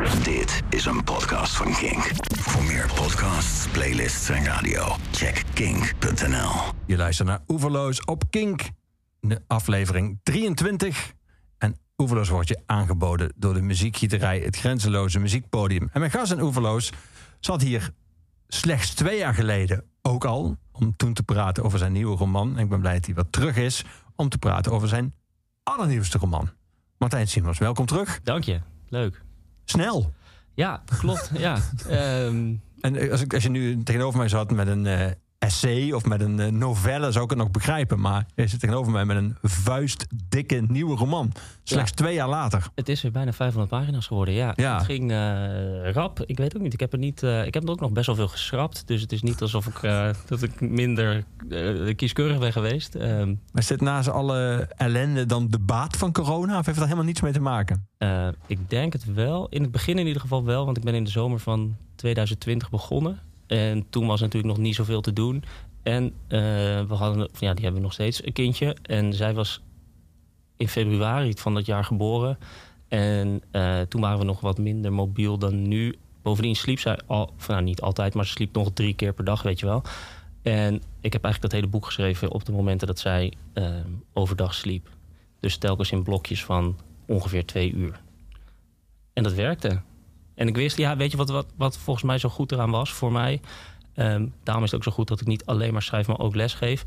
Dit is een podcast van Kink. Voor meer podcasts, playlists en radio, check kink.nl. Je luistert naar Oeverloos op Kink, de aflevering 23. En Oeverloos wordt je aangeboden door de muziekgieterij, het grenzeloze muziekpodium. En mijn gast in Oeverloos zat hier slechts twee jaar geleden ook al... om toen te praten over zijn nieuwe roman. En ik ben blij dat hij wat terug is om te praten over zijn allernieuwste roman. Martijn Simons, welkom terug. Dank je. Leuk. Snel. Ja, klopt. ja. Ehm, En eh, als, ik, als je nu tegenover mij zat met een eh, essay of met een eh, novelle, zou ik het nog begrijpen. Maar je zit tegenover mij met een vuistdikke nieuwe roman. Slechts Ja. twee jaar later. het is weer bijna 500 pagina's geworden. Ja, Ja. het ging eh, rap. Ik weet ook niet. Ik heb er niet. eh, ik heb er ook nog best wel veel geschrapt. Dus het is niet alsof ik dat ik minder kieskeurig ben geweest. Ehm, Maar zit naast alle ellende dan de baat van corona? Of heeft dat helemaal niets mee te maken? ik denk het wel. In het begin in ieder geval wel. Want ik ben in de zomer van 2020 begonnen. En toen was natuurlijk nog niet zoveel te doen. En eh, we hadden, ja, die hebben nog steeds een kindje. En zij was in februari van dat jaar geboren. En eh, toen waren we nog wat minder mobiel dan nu. Bovendien sliep zij al, nou niet altijd, maar ze sliep nog drie keer per dag, weet je wel. En ik heb eigenlijk dat hele boek geschreven op de momenten dat zij eh, overdag sliep. Dus telkens in blokjes van ongeveer twee uur. En dat werkte. En ik wist, ja, weet je wat, wat, wat volgens mij zo goed eraan was voor mij? Ehm, daarom is het ook zo goed dat ik niet alleen maar schrijf, maar ook lesgeef.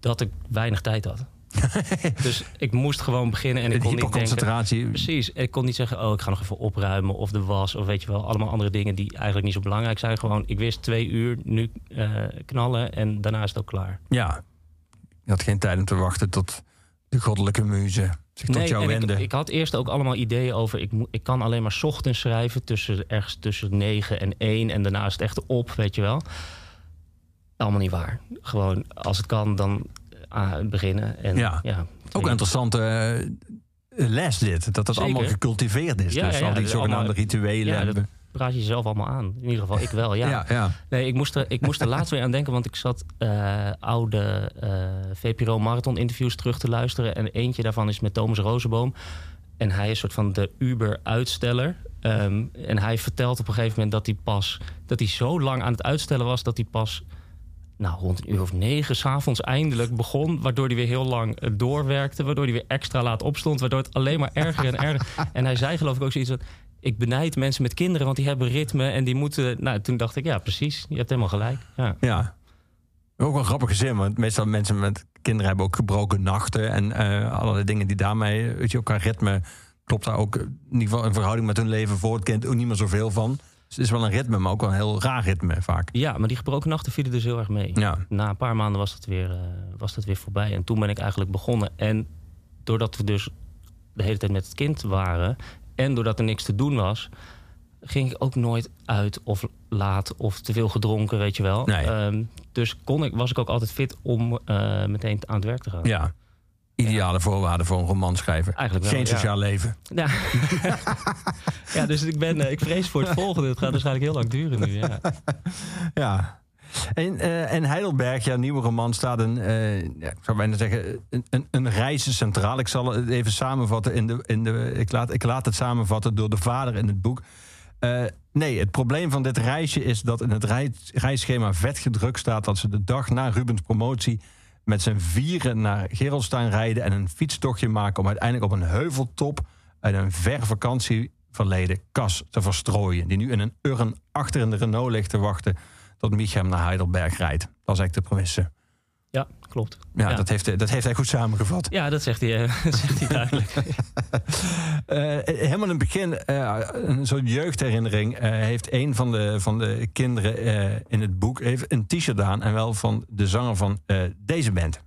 Dat ik weinig tijd had. dus ik moest gewoon beginnen en ik kon niet denken... Precies. Ik kon niet zeggen, oh, ik ga nog even opruimen of de was of weet je wel, allemaal andere dingen die eigenlijk niet zo belangrijk zijn. Gewoon, ik wist twee uur, nu eh, knallen en daarna is het ook klaar. Ja. Je had geen tijd om te wachten tot de goddelijke muze zich tot jou en wende. ik, ik had eerst ook allemaal ideeën over, ik, ik kan alleen maar 's ochtends schrijven, tussen, ergens tussen 9 en 1 en daarna is het echt op, weet je wel. Allemaal niet waar. Gewoon, als het kan, dan ah, beginnen. En, Ja. ja Ook een interessante eh, les dit. Dat dat Zeker. allemaal gecultiveerd is. Ja, dus ja, al die zogenaamde allemaal- rituelen. Ja, en- dat praat je jezelf allemaal aan. In ieder geval, ik wel, ja. ja, ja. Nee, ik moest er, ik moest er laatst weer aan denken, want ik zat eh, oude eh, VPRO Marathon interviews terug te luisteren. En eentje daarvan is met Thomas Rozenboom. En hij is soort van de Uber-uitsteller. Ehm, en hij vertelt op een gegeven moment dat hij pas dat hij zo lang aan het uitstellen was dat hij pas nou, rond een uur of negen s'avonds eindelijk begon. Waardoor hij weer heel lang eh, doorwerkte. Waardoor hij weer extra laat opstond. Waardoor het alleen maar erger en erger. En hij zei geloof ik ook zoiets van... Ik benijd mensen met kinderen, want die hebben ritme en die moeten... Nou, toen dacht ik, ja, precies. Je hebt helemaal gelijk. Ja. Ja. Ook wel een grappige zin, want meestal mensen met kinderen hebben ook gebroken nachten en eh allerlei dingen die daarmee, weet je, ook qua ritme klopt daar ook in ieder geval in verhouding met hun leven voor het kind ook niet meer zoveel van. Dus het is wel een ritme, maar ook wel een heel raar ritme vaak. ja, maar die gebroken nachten vielen dus heel erg mee. Ja, Na een paar maanden was dat, weer, eh, was dat weer voorbij. En toen ben ik eigenlijk begonnen. En doordat we dus de hele tijd met het kind waren... en doordat er niks te doen was... ging ik ook nooit uit of laat of te veel gedronken, weet je wel. Nee. Ehm, dus kon ik, was ik ook altijd fit om eh, meteen aan het werk te gaan. ja. Ideale voorwaarden voor een roman schrijven. Eigenlijk wel, Geen ja. sociaal leven. Ja, ja dus ik, ben, eh, ik vrees voor het volgende. Het gaat waarschijnlijk heel lang duren nu. Ja. Ja. En, eh, en Heidelberg, ja, nieuwe roman, staat een, eh, ja, ik zou bijna zeggen, een, een. Ik zal het even samenvatten. In de, in de, ik, laat, ik laat het samenvatten door de vader in het boek. Eh, nee, het probleem van dit reisje is dat in het reis, reisschema vet gedrukt staat dat ze de dag na Rubens promotie met z'n vieren naar Gerolstein rijden en een fietstochtje maken om uiteindelijk op een heuveltop uit een ver vakantieverleden kas te verstrooien. Die nu in een urn achter in de Renault ligt te wachten tot Michem naar Heidelberg rijdt. Dat is eigenlijk de premisse. ja, klopt. Ja, Ja. Dat, heeft, dat heeft hij goed samengevat. Ja, dat zegt hij, eh, dat zegt hij duidelijk. Eh, helemaal in het begin, eh, een soort jeugdherinnering, eh, heeft een van de, van de kinderen eh, in het boek heeft een t-shirt aan. En wel van de zanger van eh, deze band.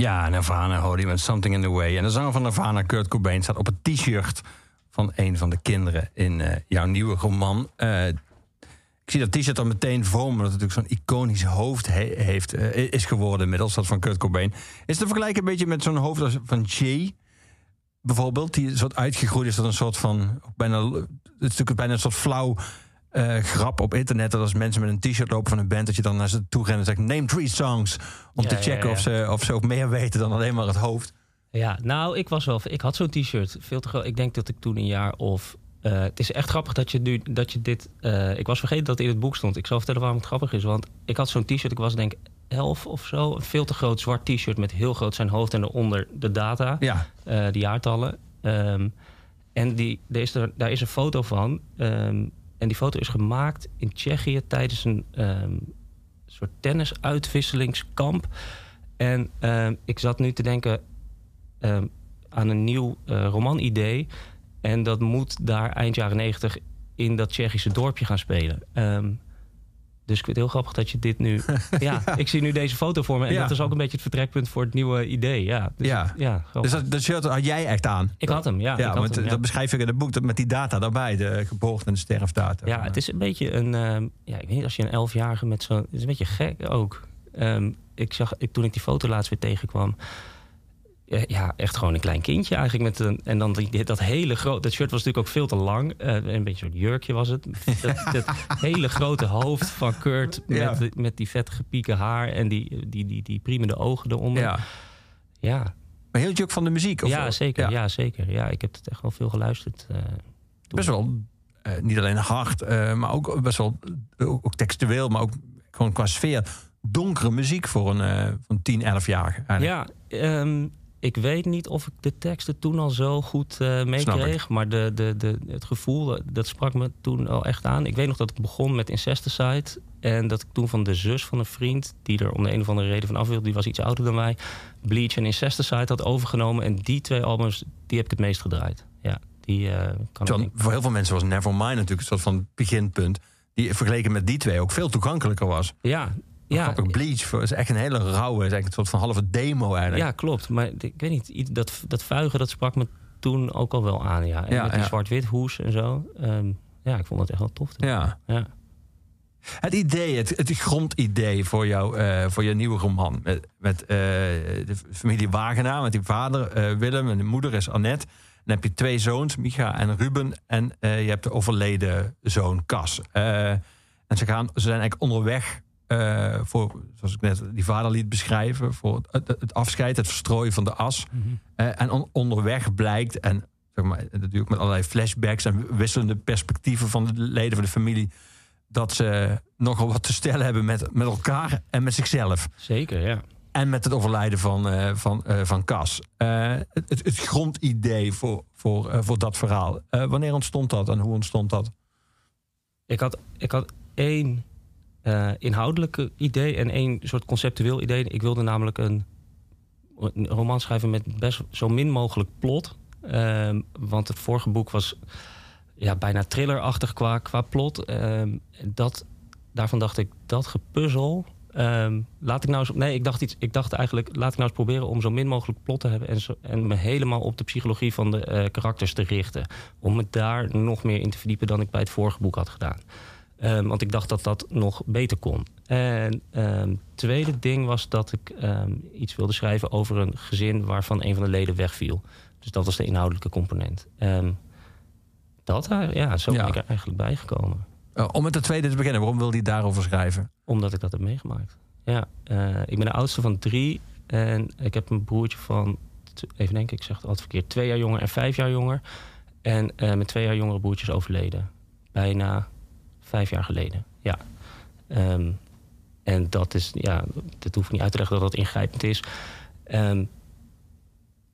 Ja, Nirvana hoorde je met Something in the Way. En de zanger van Nirvana, Kurt Cobain, staat op het t-shirt van een van de kinderen in eh, jouw nieuwe roman. Eh, ik zie dat t-shirt dan meteen voor me, dat het natuurlijk zo'n iconisch hoofd he- heeft, eh, is geworden inmiddels, dat van Kurt Cobain. Is te vergelijken een beetje met zo'n hoofd als van Jay, bijvoorbeeld, die soort uitgegroeid is tot een soort van, bijna, het is natuurlijk bijna een soort flauw eh, grap op internet, dat als mensen met een t-shirt lopen van een band, dat je dan naar ze toe rent en zegt, name three songs, om Ja, te checken ja. Of, ze, of ze ook meer weten dan alleen maar het hoofd. Ja, nou, ik was wel. Ik had zo'n t-shirt. Veel te groot. Ik denk dat ik toen een jaar of. eh, het is echt grappig dat je nu dat je dit. eh, ik was vergeten dat het in het boek stond. Ik zal vertellen waarom het grappig is. Want ik had zo'n t-shirt. Ik was denk ik elf of zo. Een veel te groot zwart t-shirt met heel groot zijn hoofd en eronder de data, Ja, de jaartallen. Ehm, en die, daar, is er, daar is een foto van. Ehm, en die foto is gemaakt in Tsjechië tijdens een ehm, soort tennisuitwisselingskamp. En ehm, ik zat nu te denken ehm, aan een nieuw eh, romanidee. En dat moet daar eind jaren negentig in dat Tsjechische dorpje gaan spelen. Dus ik vind het heel grappig dat je dit nu... ja, ik zie nu deze foto voor me. En Ja. dat is ook een beetje het vertrekpunt voor het nieuwe idee. Ja, dus Ja. ja dus dat, dat shirt had jij echt aan. ik had hem, ja. Ja, want hem, dat beschrijf ik in het boek dat met die data daarbij, de geboorte en de sterfdata. Ja, het is een beetje een. ehm, ja, ik weet niet, als je een elfjarige met zo'n. Het is een beetje gek ook. Ehm, ik zag, ik, toen ik die foto laatst weer tegenkwam. Eh, Ja, echt gewoon een klein kindje eigenlijk. Met een, en dan die, dat hele grote. Dat shirt was natuurlijk ook veel te lang. eh, een beetje een soort jurkje was het. Dat, dat hele grote hoofd van Kurt. Met, Ja. met die vettige pieken haar. En die, die, die, die priemende ogen eronder. Ja. ja, Maar heel ook van de muziek? Of ja, zeker. Ja. Ja. zeker. Ja, ik heb het echt wel veel geluisterd. eh, Best wel, niet alleen hard, maar ook best wel, ook, ook textueel, maar ook gewoon qua sfeer. Donkere muziek voor een eh, van 10, 11-jarige. eigenlijk. Ja, ehm, ik weet niet of ik de teksten toen al zo goed eh meekreeg. Maar de, de, de, het gevoel, eh, dat sprak me toen al echt aan. Ik weet nog dat ik begon met Incesticide. En dat ik toen van de zus van een vriend... die er om de een of andere reden van af wilde... die was iets ouder dan mij... Bleach en Incesticide had overgenomen. En die twee albums, die heb ik het meest gedraaid. Ja, die eh, kan ik voor heel veel mensen was Nevermind natuurlijk een soort van beginpunt. Die vergeleken met die twee ook veel toegankelijker was. Ja, Ja. Bleach is echt een hele rauwe, is echt een soort van halve demo eigenlijk. ja, klopt. Maar ik weet niet, dat, dat vuigen, dat sprak me toen ook al wel aan. Ja. En Ja, met die ja. zwart-wit hoes en zo. Ehm, ja, ik vond het echt wel tof. Ja. Ja. Het idee, het, het grondidee voor, jou, eh, voor je nieuwe roman. Met, met eh, de familie Wagenaar, met die vader eh, Willem en de moeder is Annette. Dan heb je twee zoons, Micha en Ruben. En eh, je hebt de overleden zoon Cas. Eh, en ze, gaan, ze zijn eigenlijk onderweg eh, voor, zoals ik net die vader liet beschrijven, voor het, het afscheid, het verstrooien van de as. Eh, en on- onderweg blijkt, en zeg maar, natuurlijk met allerlei flashbacks en wisselende perspectieven van de leden van de familie, dat ze nogal wat te stellen hebben met, met elkaar en met zichzelf. Zeker, ja. En met het overlijden van, eh, van, van Cas. Het, het, het grondidee voor, voor, voor dat verhaal. Wanneer ontstond dat en hoe ontstond dat? Ik had, ik had één eh inhoudelijke idee en één soort conceptueel idee. Ik wilde namelijk een, een roman schrijven met best zo min mogelijk plot. Ehm, want het vorige boek was ja, bijna thrillerachtig qua, qua plot. Ehm, dat, daarvan dacht ik, dat gepuzzel... ehm, laat ik nou eens, nee, ik dacht, iets, ik dacht eigenlijk, laat ik nou eens proberen om zo min mogelijk plot te hebben en, en me helemaal op de psychologie van de eh, karakters te richten. Om me daar nog meer in te verdiepen dan ik bij het vorige boek had gedaan. Ehm, want ik dacht dat dat nog beter kon. En ehm tweede ding was dat ik ehm, iets wilde schrijven over een gezin waarvan een van de leden wegviel. Dus dat was de inhoudelijke component. Dat, eh, ja, zo Ja. ben ik er eigenlijk bijgekomen. Eh, om met de tweede te beginnen, waarom wil hij daarover schrijven? Omdat ik dat heb meegemaakt. Ja, eh, ik ben de oudste van drie. En ik heb een broertje van, even denken, ik zeg het altijd verkeerd, twee jaar jonger en vijf jaar jonger. En eh mijn twee jaar jongere broertje is overleden. Bijna vijf jaar geleden. Ja. Ehm, en dat is, ja, dat hoef ik niet uit te leggen dat dat ingrijpend is. Ehm,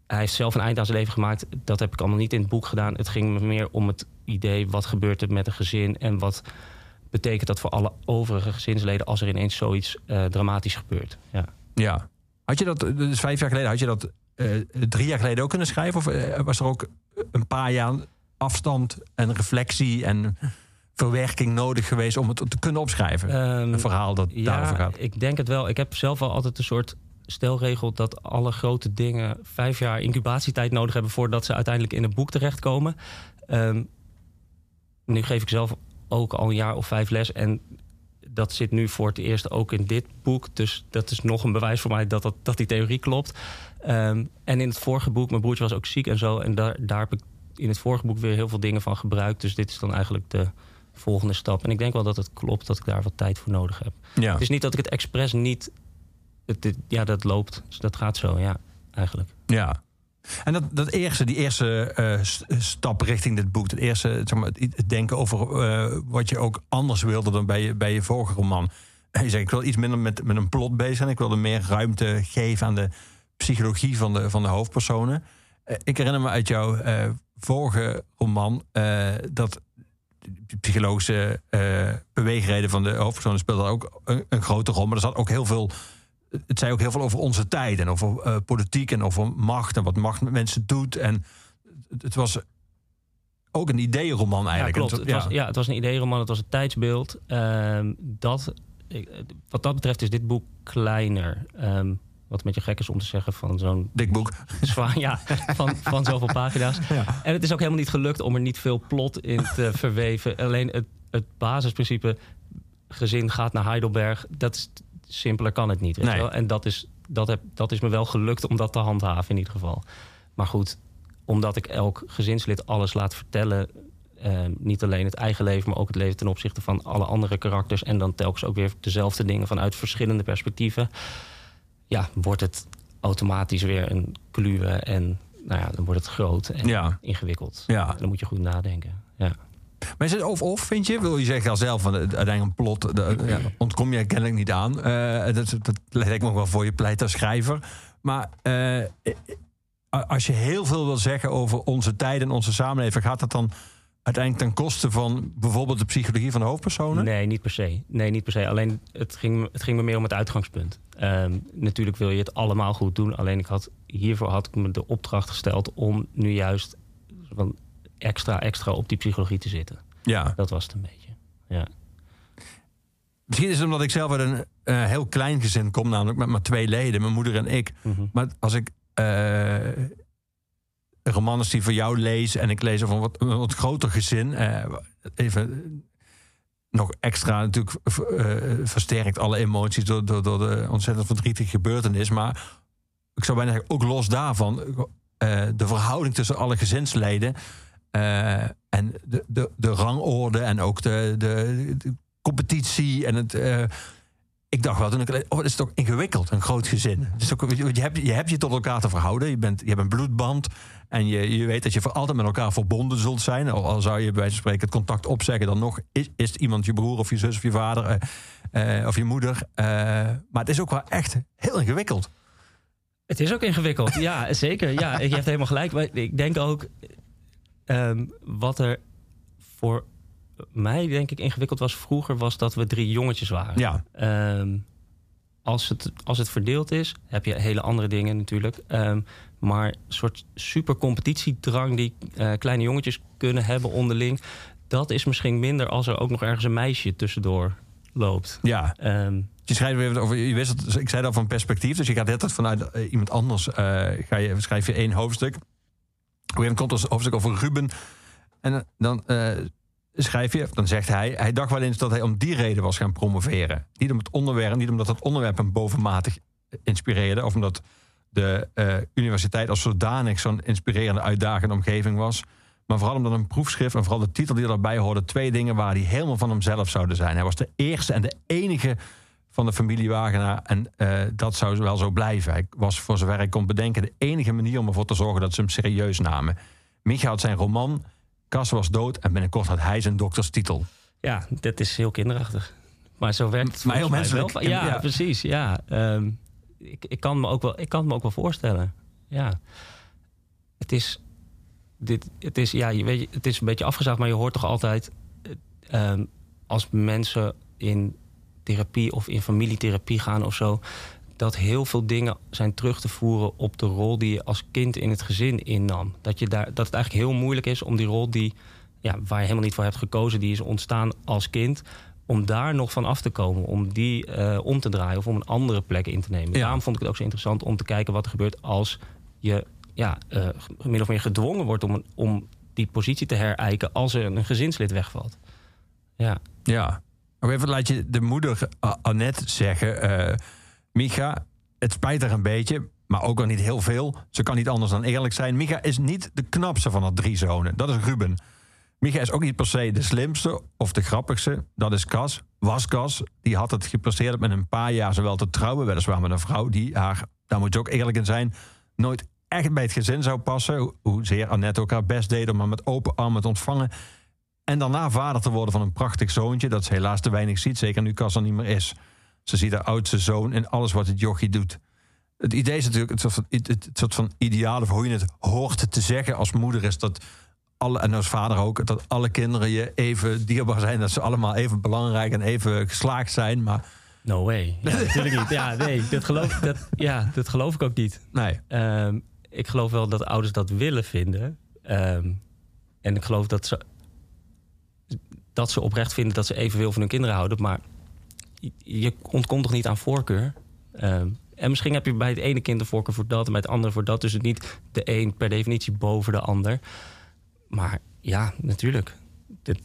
hij heeft zelf een eind aan zijn leven gemaakt. Dat heb ik allemaal niet in het boek gedaan. Het ging me meer om het idee, wat gebeurt er met een gezin en wat betekent dat voor alle overige gezinsleden als er ineens zoiets eh, dramatisch gebeurt. Ja. Ja. Had je dat, dus vijf jaar geleden, had je dat eh, drie jaar geleden ook kunnen schrijven? Of eh, was er ook een paar jaar afstand en reflectie en verwerking nodig geweest om het te kunnen opschrijven? Ehm, een verhaal dat daarover gaat. ik denk het wel. Ik heb zelf wel altijd een soort stelregel dat alle grote dingen vijf jaar incubatietijd nodig hebben voordat ze uiteindelijk in een boek terechtkomen. Ehm, nu geef ik zelf ook al een jaar of vijf les en dat zit nu voor het eerst ook in dit boek. Dus dat is nog een bewijs voor mij dat, dat, dat die theorie klopt. Ehm, en in het vorige boek, mijn broertje was ook ziek en zo. En daar, daar heb ik in het vorige boek weer heel veel dingen van gebruikt. Dus dit is dan eigenlijk de volgende stap. En ik denk wel dat het klopt dat ik daar wat tijd voor nodig heb. Ja. Het is niet dat ik het expres niet... Het, ja, dat loopt. Dus dat gaat zo, ja, eigenlijk. Ja. En dat, dat eerste, die eerste eh, st- stap richting dit boek, het eerste zeg maar, het denken over eh, wat je ook anders wilde dan bij je, bij je vorige roman. Je zegt, ik wil iets minder met, met een plot bezig zijn. Ik wilde meer ruimte geven aan de psychologie van de, van de hoofdpersonen. Eh, ik herinner me uit jouw vorige roman dat de psychologische eh beweegreden van de hoofdpersonen speelde ook een, een grote rol. Maar er zat ook heel veel het zei ook heel veel over onze tijd en over eh, politiek en over macht en wat macht met mensen doet. En het, het was ook een ideeënroman Ja, eigenlijk. klopt. En Het ja. was, ja, het was een ideeroman, het was een tijdsbeeld. Ehm, dat, wat dat betreft is dit boek kleiner. Ehm, wat een beetje gek is om te zeggen van zo'n Dik boek. zwaar, ja, van, van zoveel pagina's. En het is ook helemaal niet gelukt om er niet veel plot in te verweven. Alleen het, het basisprincipe gezin gaat naar Heidelberg, dat is simpeler kan het niet. Weet Nee. wel? En dat is, dat, heb, dat is me wel gelukt om dat te handhaven in ieder geval. Maar goed, omdat ik elk gezinslid alles laat vertellen. eh, niet alleen het eigen leven, maar ook het leven ten opzichte van alle andere karakters. En dan telkens ook weer dezelfde dingen vanuit verschillende perspectieven. Ja, wordt het automatisch weer een kluwe. En nou ja, dan wordt het groot en Ja. ingewikkeld. Ja. En dan moet je goed nadenken. Ja. Maar is het of-of, vind je? Wil je zeggen al zelf, van de- uiteindelijk een plot, de- ja, ontkom je kennelijk niet aan. Eh, dat, dat leg ik me ook wel voor je pleit als schrijver. Maar eh, als je heel veel wil zeggen over onze tijd en onze samenleving, gaat dat dan uiteindelijk ten koste van bijvoorbeeld de psychologie van de hoofdpersonen? Nee, niet per se. Nee, niet per se. Alleen het ging, het ging me meer om het uitgangspunt. Ehm, natuurlijk wil je het allemaal goed doen. Alleen ik had, hiervoor had ik me de opdracht gesteld om nu juist van extra, extra op die psychologie te zitten. Ja. Dat was het een beetje. Ja. Misschien is het omdat ik zelf uit een eh, heel klein gezin kom, namelijk met maar twee leden, mijn moeder en ik. Mhm. Maar als ik eh romans die voor jou lees en ik lees over een wat, een wat groter gezin, eh, even nog extra natuurlijk eh, versterkt alle emoties door, door, door de ontzettend verdrietige gebeurtenis. Maar ik zou bijna zeggen, ook los daarvan, eh, de verhouding tussen alle gezinsleden eh, en de, de, de rangorde en ook de, de, competitie en het. ik dacht wel toen ik oh, het is toch ingewikkeld, een groot gezin. Is ook, je, hebt, je hebt je tot elkaar te verhouden. Je, bent, je hebt een bloedband. En je, je weet dat je voor altijd met elkaar verbonden zult zijn. Al, al zou je bij wijze van spreken het contact opzeggen, dan nog is, is het iemand je broer of je zus of je vader eh, eh, of je moeder. Eh, maar het is ook wel echt heel ingewikkeld. Het is ook ingewikkeld, ja, zeker. Ja, je hebt helemaal gelijk. Maar ik denk ook, ehm, wat er voor mij denk ik ingewikkeld was vroeger... was dat we drie jongetjes waren. Ja, Ehm, als, het, als het verdeeld is, heb je hele andere dingen natuurlijk. Ehm, maar een soort super competitiedrang die eh, kleine jongetjes kunnen hebben onderling... dat is misschien minder als er ook nog ergens een meisje tussendoor loopt. ja. Ehm, Je schrijft weer over, je wist het, ik zei dat van perspectief. Dus je gaat altijd vanuit eh, iemand anders. eh, ga je, schrijf je één hoofdstuk. Op een komt een hoofdstuk over Ruben. En dan schrijf je, dan zegt hij, hij dacht wel eens dat hij om die reden was gaan promoveren. Niet om het onderwerp, niet omdat het onderwerp hem bovenmatig inspireerde. Of omdat de eh, universiteit als zodanig zo'n inspirerende, uitdagende omgeving was. Maar vooral omdat een proefschrift en vooral de titel die erbij hoorde, twee dingen waren die helemaal van hemzelf zouden zijn. Hij was de eerste en de enige van de familie Wagenaar. En eh, dat zou wel zo blijven. Hij was, voor zover ik kon bedenken, de enige manier om ervoor te zorgen dat ze hem serieus namen. Micha had zijn roman, Cas was dood en binnenkort had hij zijn dokterstitel. Ja, dat is heel kinderachtig. Maar zo werkt het Maar heel mij wel. Ja. precies. Ja. Ehm, ik, ik, kan me ook wel, ik kan het me ook wel voorstellen. Ja. Het is, dit, het is, ja, je weet, het is een beetje afgezaagd, maar je hoort toch altijd... eh, ehm, als mensen in therapie of in familietherapie gaan of zo... dat heel veel dingen zijn terug te voeren op de rol die je als kind in het gezin innam. Dat, je daar, dat het eigenlijk heel moeilijk is om die rol die ja, waar je helemaal niet voor hebt gekozen, die is ontstaan als kind, om daar nog van af te komen, om die eh, om te draaien of om een andere plek in te nemen. Ja. Daarom vond ik het ook zo interessant om te kijken wat er gebeurt als je ja, eh, min of meer gedwongen wordt om, een- om die positie te herijken als er een gezinslid wegvalt. Ja, Ja. Even laat je de moeder A- Annette zeggen... eh Micha, het spijt haar een beetje, maar ook al niet heel veel. Ze kan niet anders dan eerlijk zijn. Micha is niet de knapste van haar drie zonen. Dat is Ruben. Micha is ook niet per se de slimste of de grappigste. Dat is Cas. Was Cas. Die had het gepresteerd met een paar jaar zowel te trouwen... weliswaar met een vrouw die haar, daar moet je ook eerlijk in zijn... nooit echt bij het gezin zou passen. Hoe- Hoezeer Annette ook haar best deed om haar met open armen te ontvangen... En daarna vader te worden van een prachtig zoontje... dat ze helaas te weinig ziet, zeker nu Cas er niet meer is. Ze ziet haar oudste zoon in alles wat het jochie doet. Het idee is natuurlijk, het soort van, het soort van ideaal... of hoe je het hoort te zeggen als moeder is... dat alle, en als vader ook, dat alle kinderen je even dierbaar zijn... dat ze allemaal even belangrijk en even geslaagd zijn. Maar no way. Ja, natuurlijk niet. Ja, nee, dat geloof, dat, ja, dat geloof ik ook niet. nee, Ehm, ik geloof wel dat ouders dat willen vinden. Ehm, en ik geloof dat ze, dat ze oprecht vinden dat ze evenveel van hun kinderen houden. Maar je, ontkomt toch niet aan voorkeur? Ehm, en misschien heb je bij het ene kind een voorkeur voor dat en bij het andere voor dat. Dus het niet de een per definitie boven de ander. Maar ja, natuurlijk. Dit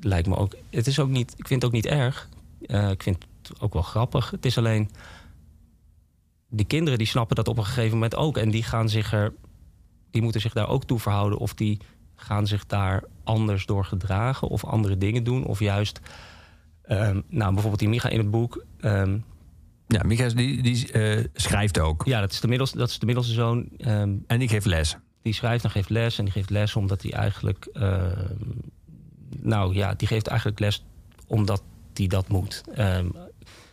lijkt me ook. Het is ook niet. Ik vind het ook niet erg. Eh, ik vind het ook wel grappig. Het is alleen die kinderen die snappen dat op een gegeven moment ook. En die gaan zich er. Die moeten zich daar ook toe verhouden. Of die gaan zich daar anders door gedragen. Of andere dingen doen. Of juist. ehm, nou, bijvoorbeeld die Micha in het boek. ehm, ja, Micha die, die eh, schrijft ook. ja, dat is de middelste, dat is de middelste zoon. ehm, En die geeft les. Die schrijft en geeft les. En die geeft les omdat hij eigenlijk. ehm, nou ja, die geeft eigenlijk les omdat hij dat moet. Ehm,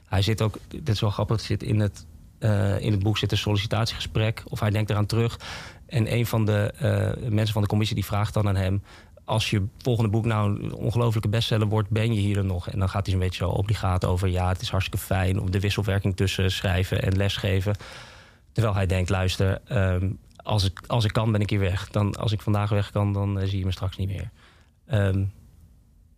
hij zit ook. Dit is wel grappig. Zit in het, eh, in het boek zit een sollicitatiegesprek. Of hij denkt eraan terug. En een van de eh, mensen van de commissie die vraagt dan aan hem. Als je volgende boek nou een ongelofelijke bestseller wordt, ben je hier dan nog? En dan gaat hij een beetje zo obligaat over. Ja, het is hartstikke fijn om de wisselwerking tussen schrijven en lesgeven. Terwijl hij denkt, luister, ehm, als, ik, als ik kan, ben ik hier weg. Dan, als ik vandaag weg kan, dan eh, zie je me straks niet meer. Ehm,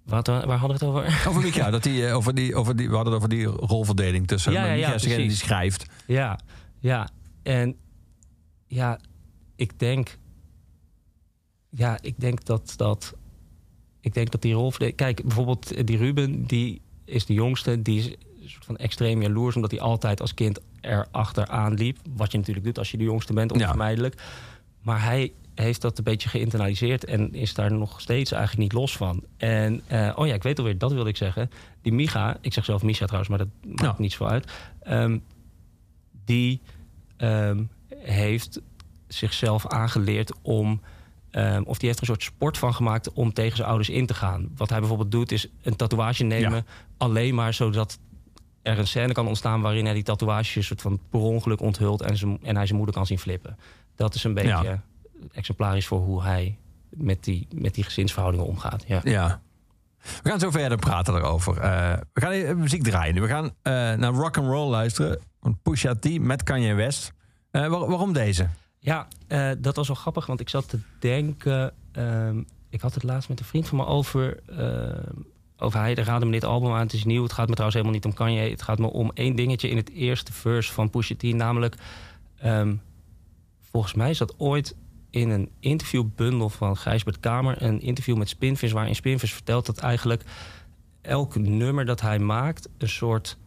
wat, waar hadden we het over? Over Micha, dat die, eh, over die, over die, we hadden het over die rolverdeling tussen Ja, ja, ja, die schrijft. Ja, ja. En ja, ik denk. Ja, ik denk dat dat. Ik denk dat die rol. Kijk, bijvoorbeeld eh, die Ruben, die is de jongste. Die is een soort van extreem jaloers, omdat hij altijd als kind erachteraan liep. Wat je natuurlijk doet als je de jongste bent, onvermijdelijk. Maar hij heeft dat een beetje geïnternaliseerd en is daar nog steeds eigenlijk niet los van. En, eh, oh ja, ik weet alweer, dat wilde ik zeggen. Die Micha, ik zeg zelf Misha trouwens, maar dat maakt Ja. niet zo uit. Ehm, die ehm, heeft zichzelf aangeleerd om. ehm, of die heeft er een soort sport van gemaakt om tegen zijn ouders in te gaan. Wat hij bijvoorbeeld doet, is een tatoeage nemen. Ja. Alleen maar zodat er een scène kan ontstaan waarin hij die tatoeage soort van per ongeluk onthult en, zijn, en hij zijn moeder kan zien flippen. Dat is een beetje Ja. exemplarisch voor hoe hij met die, met die gezinsverhoudingen omgaat. Ja. Ja. We gaan zo verder praten erover. Eh, we gaan even muziek draaien. We gaan eh, naar rock and roll luisteren van Pusha T met Kanye West. Eh, waar- waarom deze? Ja, dat was wel grappig, want ik zat te denken. ehm, ik had het laatst met een vriend van me over. Over hij raadde me dit album aan. Het is nieuw. Het gaat me trouwens helemaal niet om Kanye. Het gaat me om één dingetje in het eerste verse van Pusha T. Namelijk, ehm, volgens mij is dat ooit in een interviewbundel van Gijsbert Kamer. Een interview met Spinvis, waarin Spinvis vertelt dat eigenlijk elk nummer dat hij maakt een soort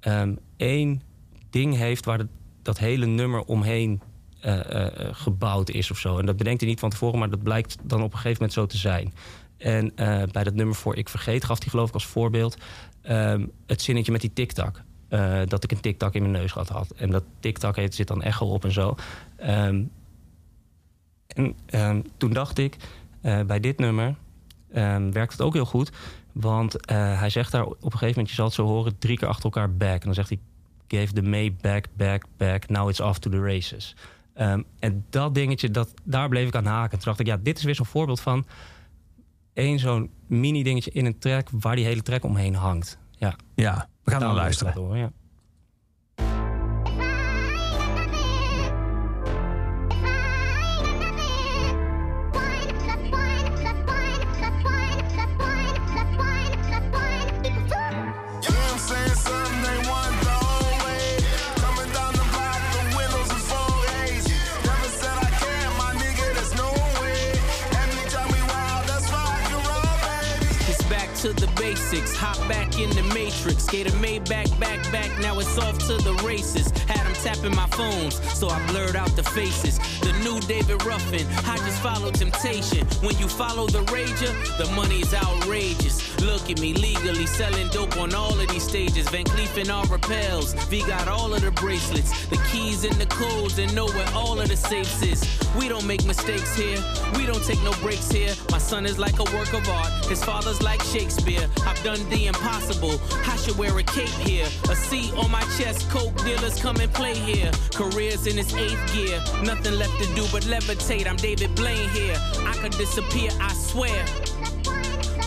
ehm, één ding heeft waar dat hele nummer omheen eh, eh, gebouwd is of zo. En dat bedenkt hij niet van tevoren, maar dat blijkt dan op een gegeven moment zo te zijn. En eh, bij dat nummer voor Ik Vergeet gaf hij geloof ik als voorbeeld ehm, het zinnetje met die tik-tak. Eh, dat ik een tik-tak in mijn neus had. En dat tik-tak heet, zit dan echo op en zo. Ehm, en ehm, toen dacht ik, eh, bij dit nummer werkt het ook heel goed. Want hij zegt daar op een gegeven moment, je zal het zo horen, drie keer achter elkaar back. En dan zegt hij, gave the May back, back, back. Now it's off to the races. En dat dingetje, dat, daar bleef ik aan haken. Toen dacht ik, ja, dit is weer zo'n voorbeeld van... één zo'n mini dingetje in een track... waar die hele track omheen hangt. Ja, Ja, we gaan ik luisteren. horen, ja. In the matrix. Gator made back, back, back. Now it's off to the races. Tapping my phones, so I blurred out the faces. The new David Ruffin. I just follow temptation. When you follow the rager, the money's outrageous. Look at me legally selling dope on all of these stages. Van Cleef and all repels. V got all of the bracelets, the keys and the codes, and know where all of the safes is. We don't make mistakes here. We don't take no breaks here. My son is like a work of art. His father's like Shakespeare. I've done the impossible. I should wear a cape here. A C on my chest. Coke dealers come and play here. Careers in its eighth gear. Nothing left to do but levitate. I'm David Blaine here. I could disappear, I swear.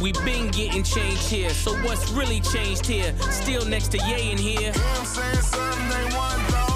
We been getting changed here. So what's really changed here? Still next to Ye in here. Saying something they want the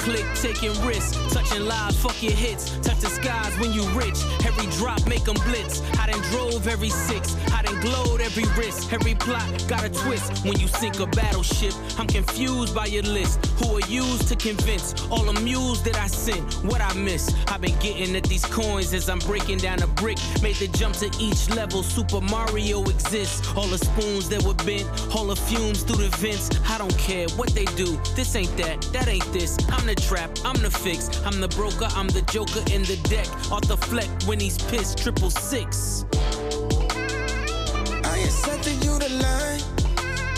click taking risks, touching lives, fuck your hits. Touch the skies when you rich. Every drop make 'em blitz. I done drove every six. I done glowed every wrist. Every plot got a twist. When you sink a battleship, I'm confused by your list. Who are used to convince all the mules that I sent? What I miss? I've been getting at these coins as I'm breaking down a brick. Made the jump to each level. Super Mario exists. All the spoons that were bent, all the fumes through the vents. I don't care what they do. This ain't that, that ain't this. I'm the trap, I'm the fix. I'm the broker, I'm the joker in the deck. The fleck when he's pissed, triple six. I setting you the line.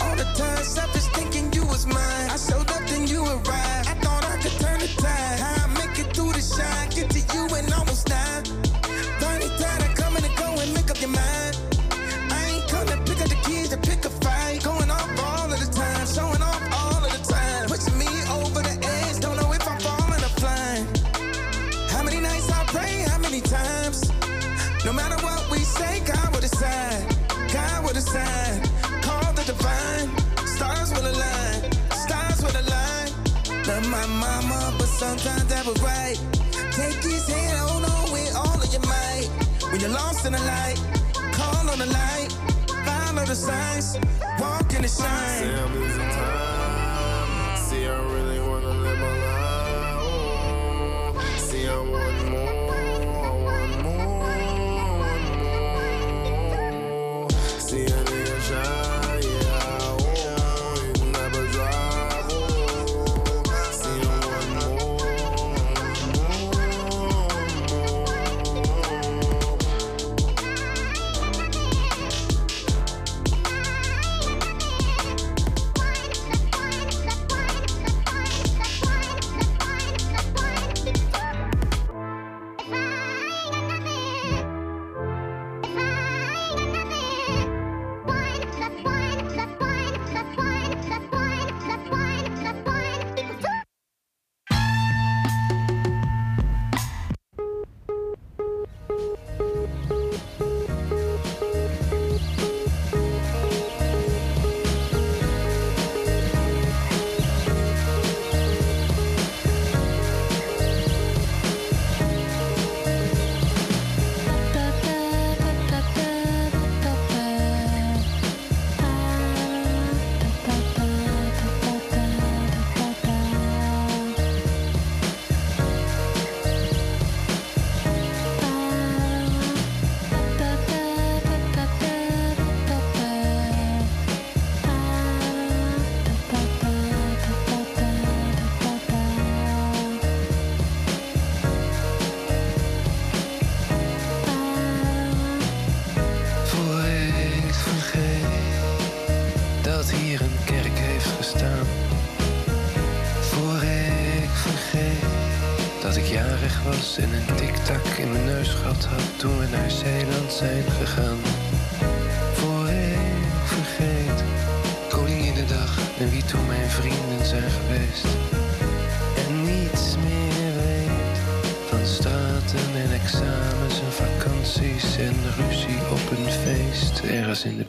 All the time, selfish thinking you was mine. I showed up, then you arrived. I thought I could turn the tide. How I make it through the shine, get to you and die. Sometimes that was right. Take his hand, hold on with all of your might. When you're lost in the light, call on the light. Follow the signs. Walk in the shine.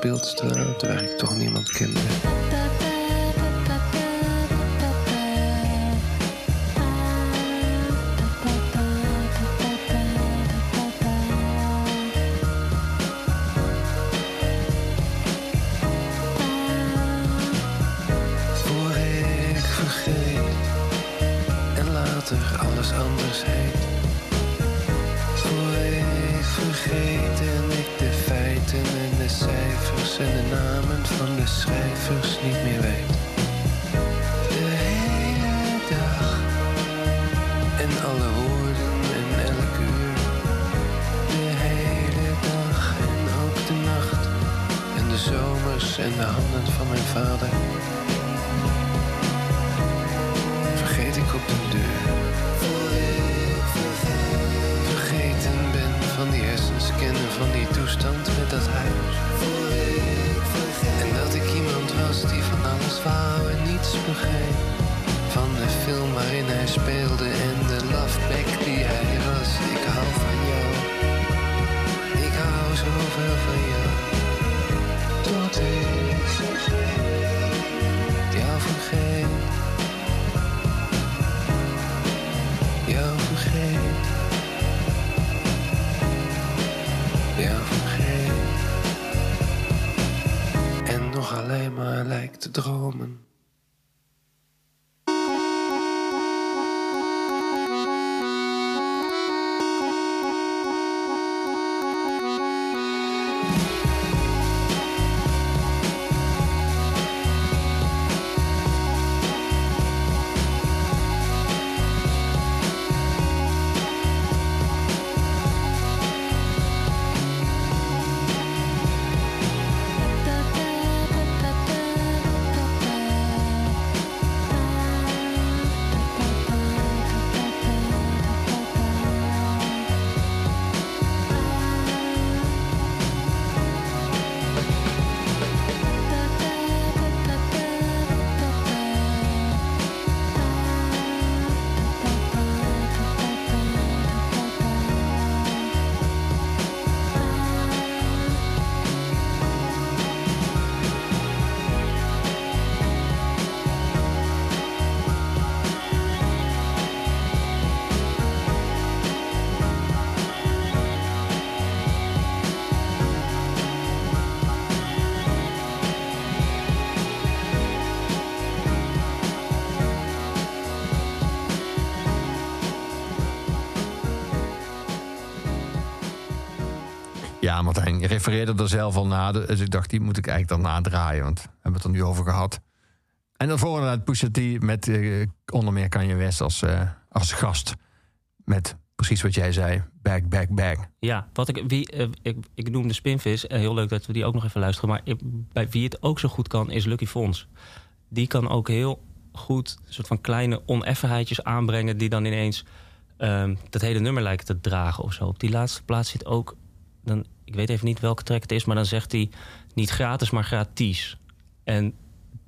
De beeldstraat waar ik toch niemand kende. Martijn, refereerde er zelf al naar. Dus ik dacht, die moet ik eigenlijk dan nadraaien. Want we hebben het er nu over gehad. En daarvoor inderdaad Pusha T met eh, onder meer Kanye West als, eh, als gast. Met precies wat jij zei. Back, back, back. Ja, wat ik, wie, eh, ik, ik noemde Spinvis. En heel leuk dat we die ook nog even luisteren. Maar ik- bij wie het ook zo goed kan, is Lucky Fons. Die kan ook heel goed een soort van kleine oneffenheidjes aanbrengen... die dan ineens ehm, dat hele nummer lijken te dragen of zo. Op die laatste plaats zit ook... Dan, ik weet even niet welke track het is, maar dan zegt hij... niet gratis, maar gratis. En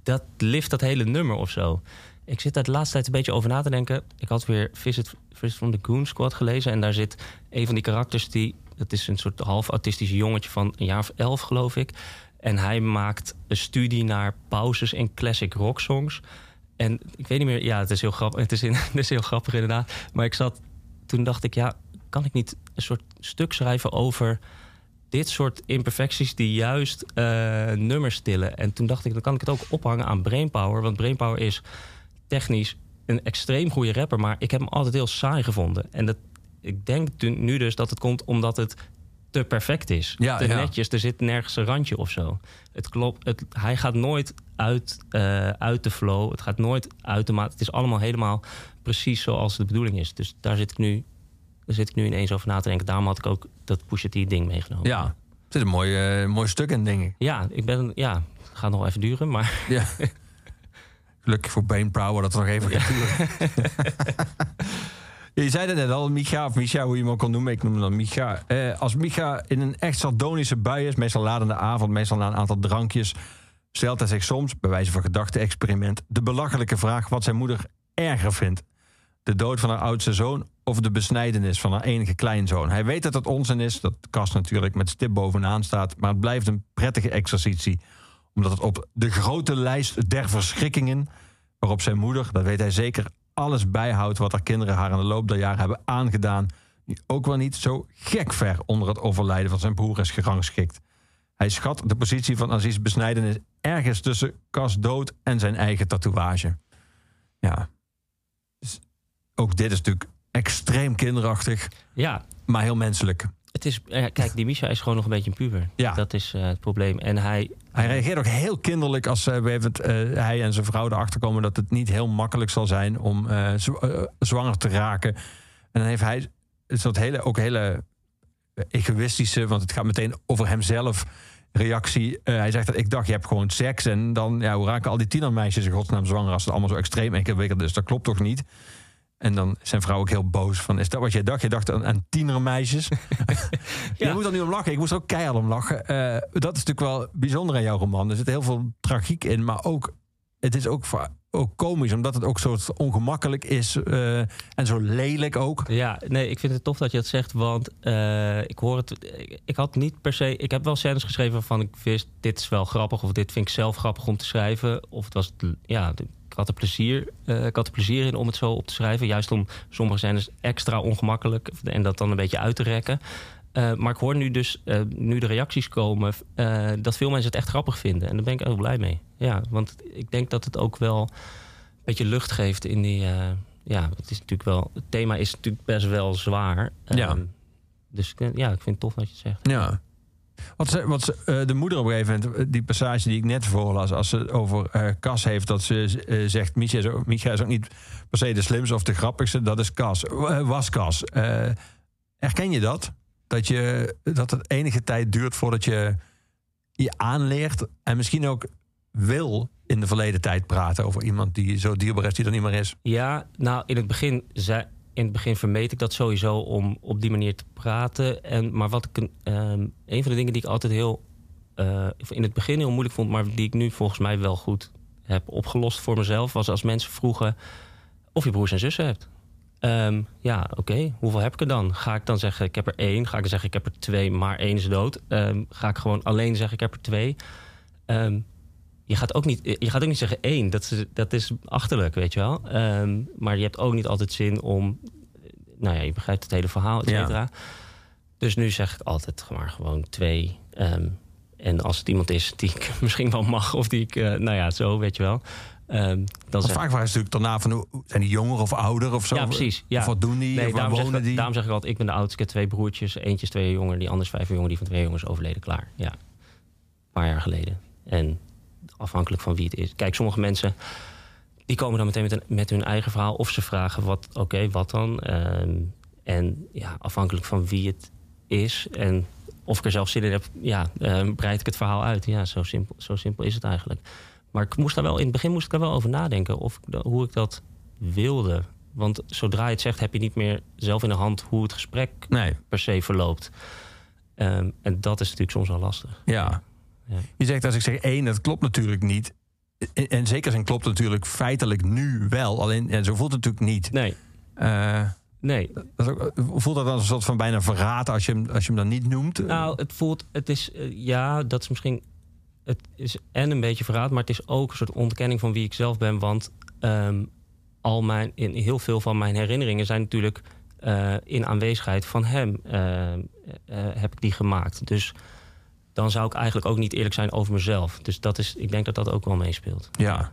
dat lift dat hele nummer of zo. Ik zit daar de laatste tijd een beetje over na te denken. Ik had weer Visit, Visit from the Goon Squad gelezen. En daar zit een van die karakters die... Dat is een soort half autistisch jongetje van een jaar of elf, geloof ik. En hij maakt een studie naar pauzes in classic rock songs. En ik weet niet meer... Ja, het is heel grappig, het is, in, het is heel grappig inderdaad. Maar ik zat... Toen dacht ik, ja, kan ik niet een soort stuk schrijven over dit soort imperfecties die juist eh, nummers stillen. En toen dacht ik, dan kan ik het ook ophangen aan Brainpower. Want Brainpower is technisch een extreem goede rapper, maar ik heb hem altijd heel saai gevonden. En dat, ik denk nu dus dat het komt omdat het te perfect is. Ja, te ja. netjes, er zit nergens een randje of zo. Het klopt, het, hij gaat nooit uit, eh, uit de flow. Het gaat nooit uit de maat. Het is allemaal helemaal precies zoals de bedoeling is. Dus daar zit ik nu, daar zit ik nu ineens over na te denken. Daarom had ik ook dat Pusha T ding meegenomen. Ja, het is een mooi, eh, mooi stuk in, denk ik. Ja, ik ben, ja, het gaat nog even duren, maar Ja. Gelukkig voor Brain Power dat het nog even gaat duren. je zei het net al, Micha of Micha, hoe je hem ook kon noemen. Ik noem hem dan Micha. Eh, als Micha in een echt sardonische bui is, meestal laat in de avond, meestal na een aantal drankjes, stelt hij zich soms, bij wijze van gedachte-experiment, de belachelijke vraag wat zijn moeder erger vindt. De dood van haar oudste zoon of de besnijdenis van haar enige kleinzoon. Hij weet dat het onzin is, dat Kast natuurlijk met stip bovenaan staat, maar het blijft een prettige exercitie omdat het op de grote lijst der verschrikkingen, waarop zijn moeder, dat weet hij zeker, alles bijhoudt wat haar kinderen haar in de loop der jaren hebben aangedaan, die ook wel niet zo gek ver onder het overlijden van zijn broer is gerangschikt. Hij schat de positie van Aziz besnijdenis ergens tussen Cas dood en zijn eigen tatoeage. Ja. Ook dit is natuurlijk extreem kinderachtig, Ja, maar heel menselijk. het is, eh, kijk, die Misha is gewoon nog een beetje een puber. Ja. Dat is eh, het probleem. En hij, Hij reageert ook heel kinderlijk als eh, we even het, hij en zijn vrouw erachter komen dat het niet heel makkelijk zal zijn om zw- zwanger te raken. En dan heeft hij is dat hele, ook hele egoïstische, want het gaat meteen over hemzelf. Reactie. Hij zegt dat ik dacht, je hebt gewoon seks. En dan, ja, hoe raken al die tienermeisjes in godsnaam zwanger als het allemaal zo extreem ingewikkeld is? Dat klopt toch niet? En dan zijn vrouw ook heel boos van, is dat wat jij dacht? Je dacht aan, aan tienermeisjes? Je moet er nu om lachen. Ik moest er ook keihard om lachen. Eh, dat is natuurlijk wel bijzonder aan jouw roman. Er zit heel veel tragiek in, maar ook, het is ook, ook komisch, omdat het ook zo ongemakkelijk is eh, en zo lelijk ook. Ja, nee, ik vind het tof dat je dat zegt, want eh, ik hoor het. Ik, had niet per se. Ik heb wel scènes geschreven waarvan ik wist: dit is wel grappig, of dit vind ik zelf grappig om te schrijven. Of het was. Ja, had er plezier, eh, ik had er plezier in om het zo op te schrijven. Juist om sommige scènes extra ongemakkelijk en dat dan een beetje uit te rekken. Eh, maar ik hoor nu dus, eh, nu de reacties komen, dat veel mensen het echt grappig vinden. En daar ben ik heel blij mee. Ja, want ik denk dat het ook wel een beetje lucht geeft in die. ja, het is natuurlijk wel. Het thema is natuurlijk best wel zwaar. Ja. Ehm, dus ja, ik vind het tof dat je het zegt. Ja. Wat, ze, wat eh, de moeder op een gegeven moment, eh, die passage die ik net voorlas, als ze over eh Cas heeft, dat ze zegt: Micha is, ook, is ook niet per se de slimste of de grappigste, dat is Cas. Was Cas. Eh, herken je dat? Dat, je, dat het enige tijd duurt voordat je je aanleert en misschien ook wil in de verleden tijd praten over iemand die zo dierbaar is, die er niet meer is. Ja, nou, in het begin, zei, in het begin vermeed ik dat sowieso om op die manier te praten. En, maar wat ik, een- ehm, van de dingen die ik altijd heel, eh, in het begin heel moeilijk vond, maar die ik nu volgens mij wel goed heb opgelost voor mezelf, was als mensen vroegen of je broers en zussen hebt. Ehm, ja, oké, hoeveel heb ik er dan? Ga ik dan zeggen, ik heb er één? Ga ik zeggen, ik heb er twee, maar één is dood? Ehm, ga ik gewoon alleen zeggen, ik heb er twee? Je gaat ook niet, je gaat ook niet zeggen één. Dat is, dat is achterlijk, weet je wel. Ehm, maar je hebt ook niet altijd zin om... Nou ja, je begrijpt het hele verhaal, et Ja. cetera. Dus nu zeg ik altijd maar gewoon twee. Ehm, en als het iemand is die ik misschien wel mag... of die ik, eh, nou ja, zo, weet je wel. Ehm, dan zeg vaak vragen ze natuurlijk daarna van, zijn die jonger of ouder of zo? Ja, precies. Ja. Of wat doen die? Nee, of daarom, zeg, wonen ik- die? daarom zeg ik altijd, ik ben de oudste. Ik heb twee broertjes. Eentje is twee jaar jonger, die andere is vijf jaar jonger. Die van twee is overleden, klaar. Ja, een paar jaar geleden. En afhankelijk van wie het is. Kijk, sommige mensen die komen dan meteen met, een, met hun eigen verhaal. Of ze vragen, wat, oké, wat dan? Ehm, en ja, afhankelijk van wie het is en of ik er zelf zin in heb, ja, ehm, breid ik het verhaal uit. Ja, zo simpel, zo simpel is het eigenlijk. Maar ik moest daar wel, in het begin moest ik er wel over nadenken of ik, hoe ik dat wilde. Want zodra je het zegt, heb je niet meer zelf in de hand hoe het gesprek Nee, per se verloopt. Ehm, en dat is natuurlijk soms wel lastig. ja. Ja. Je zegt als ik zeg één, dat klopt natuurlijk niet. En, en zeker zijn klopt natuurlijk feitelijk nu wel. Alleen ja, zo voelt het natuurlijk niet. Nee, Eh, nee. dat voelt dat dan een soort van bijna verraad als je hem, als je hem dan niet noemt? Nou, het voelt, het is, eh, ja, dat is misschien, het is en een beetje verraad, maar het is ook een soort ontkenning van wie ik zelf ben. Want ehm, al mijn, in heel veel van mijn herinneringen zijn natuurlijk eh, in aanwezigheid van hem heb ik die gemaakt. Dus dan zou ik eigenlijk ook niet eerlijk zijn over mezelf. Dus dat is, ik denk dat dat ook wel meespeelt. Ja.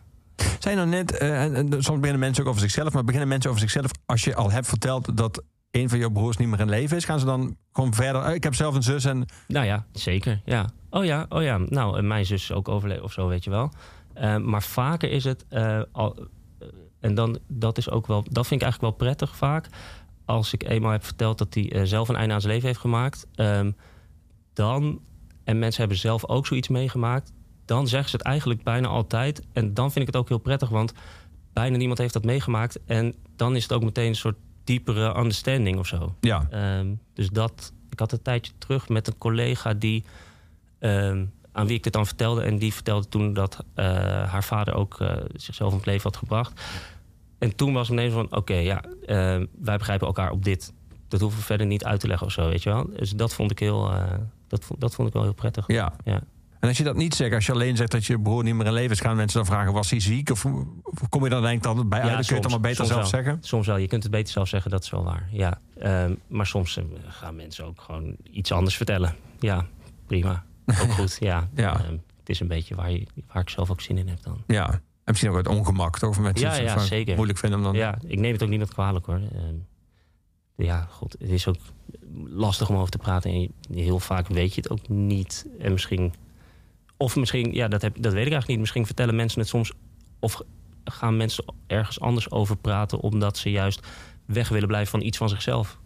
Zijn nou net, en, en soms beginnen mensen ook over zichzelf, maar beginnen mensen over zichzelf als je al hebt verteld dat een van jouw broers niet meer in leven is, gaan ze dan gewoon verder? eh, Ik heb zelf een zus en Nou ja, zeker. Ja. Oh ja, oh ja. Nou, mijn zus is ook overleden of zo, weet je wel. Eh, maar vaker is het al. en dan, dat is ook wel. Dat vind ik eigenlijk wel prettig vaak. Als ik eenmaal heb verteld dat hij zelf een einde aan zijn leven heeft gemaakt. ehm, dan. En mensen hebben zelf ook zoiets meegemaakt. Dan zeggen ze het eigenlijk bijna altijd. En dan vind ik het ook heel prettig, want bijna niemand heeft dat meegemaakt. En dan is het ook meteen een soort diepere understanding of zo. ja, Ehm, dus dat, ik had een tijdje terug met een collega die, ehm, aan wie ik dit dan vertelde. En die vertelde toen dat eh, haar vader ook eh, zichzelf om het leven had gebracht. En toen was het ineens van, oké, ja, ehm, wij begrijpen elkaar op dit. Dat hoeven we verder niet uit te leggen of zo, weet je wel. Dus dat vond ik heel, eh, dat, vond, dat vond ik wel heel prettig. ja. Ja. En als je dat niet zegt, als je alleen zegt dat je broer niet meer in leven is, gaan mensen dan vragen: was hij ziek? Of, of kom je dan denk dan bij uit? Dan kun je het allemaal beter zelf wel. zeggen? Soms wel, je kunt het beter zelf zeggen, dat is wel waar. Ja. Ehm, maar soms eh, gaan mensen ook gewoon iets anders vertellen. Ja, prima. Ook goed, ja. Ja. Ehm, het is een beetje waar, je, waar ik zelf ook zin in heb dan. Ja. En misschien ook het ongemak, toch? Of mensen Ja, ja, zeker. moeilijk vinden om dan. Ja, ik neem het ook niet met kwalijk hoor. Ehm, ja, god, het is ook lastig om over te praten. En heel vaak weet je het ook niet. En misschien, of misschien, ja, dat, heb, dat weet ik eigenlijk niet. Misschien vertellen mensen het soms, of gaan mensen ergens anders over praten, omdat ze juist weg willen blijven van iets van zichzelf.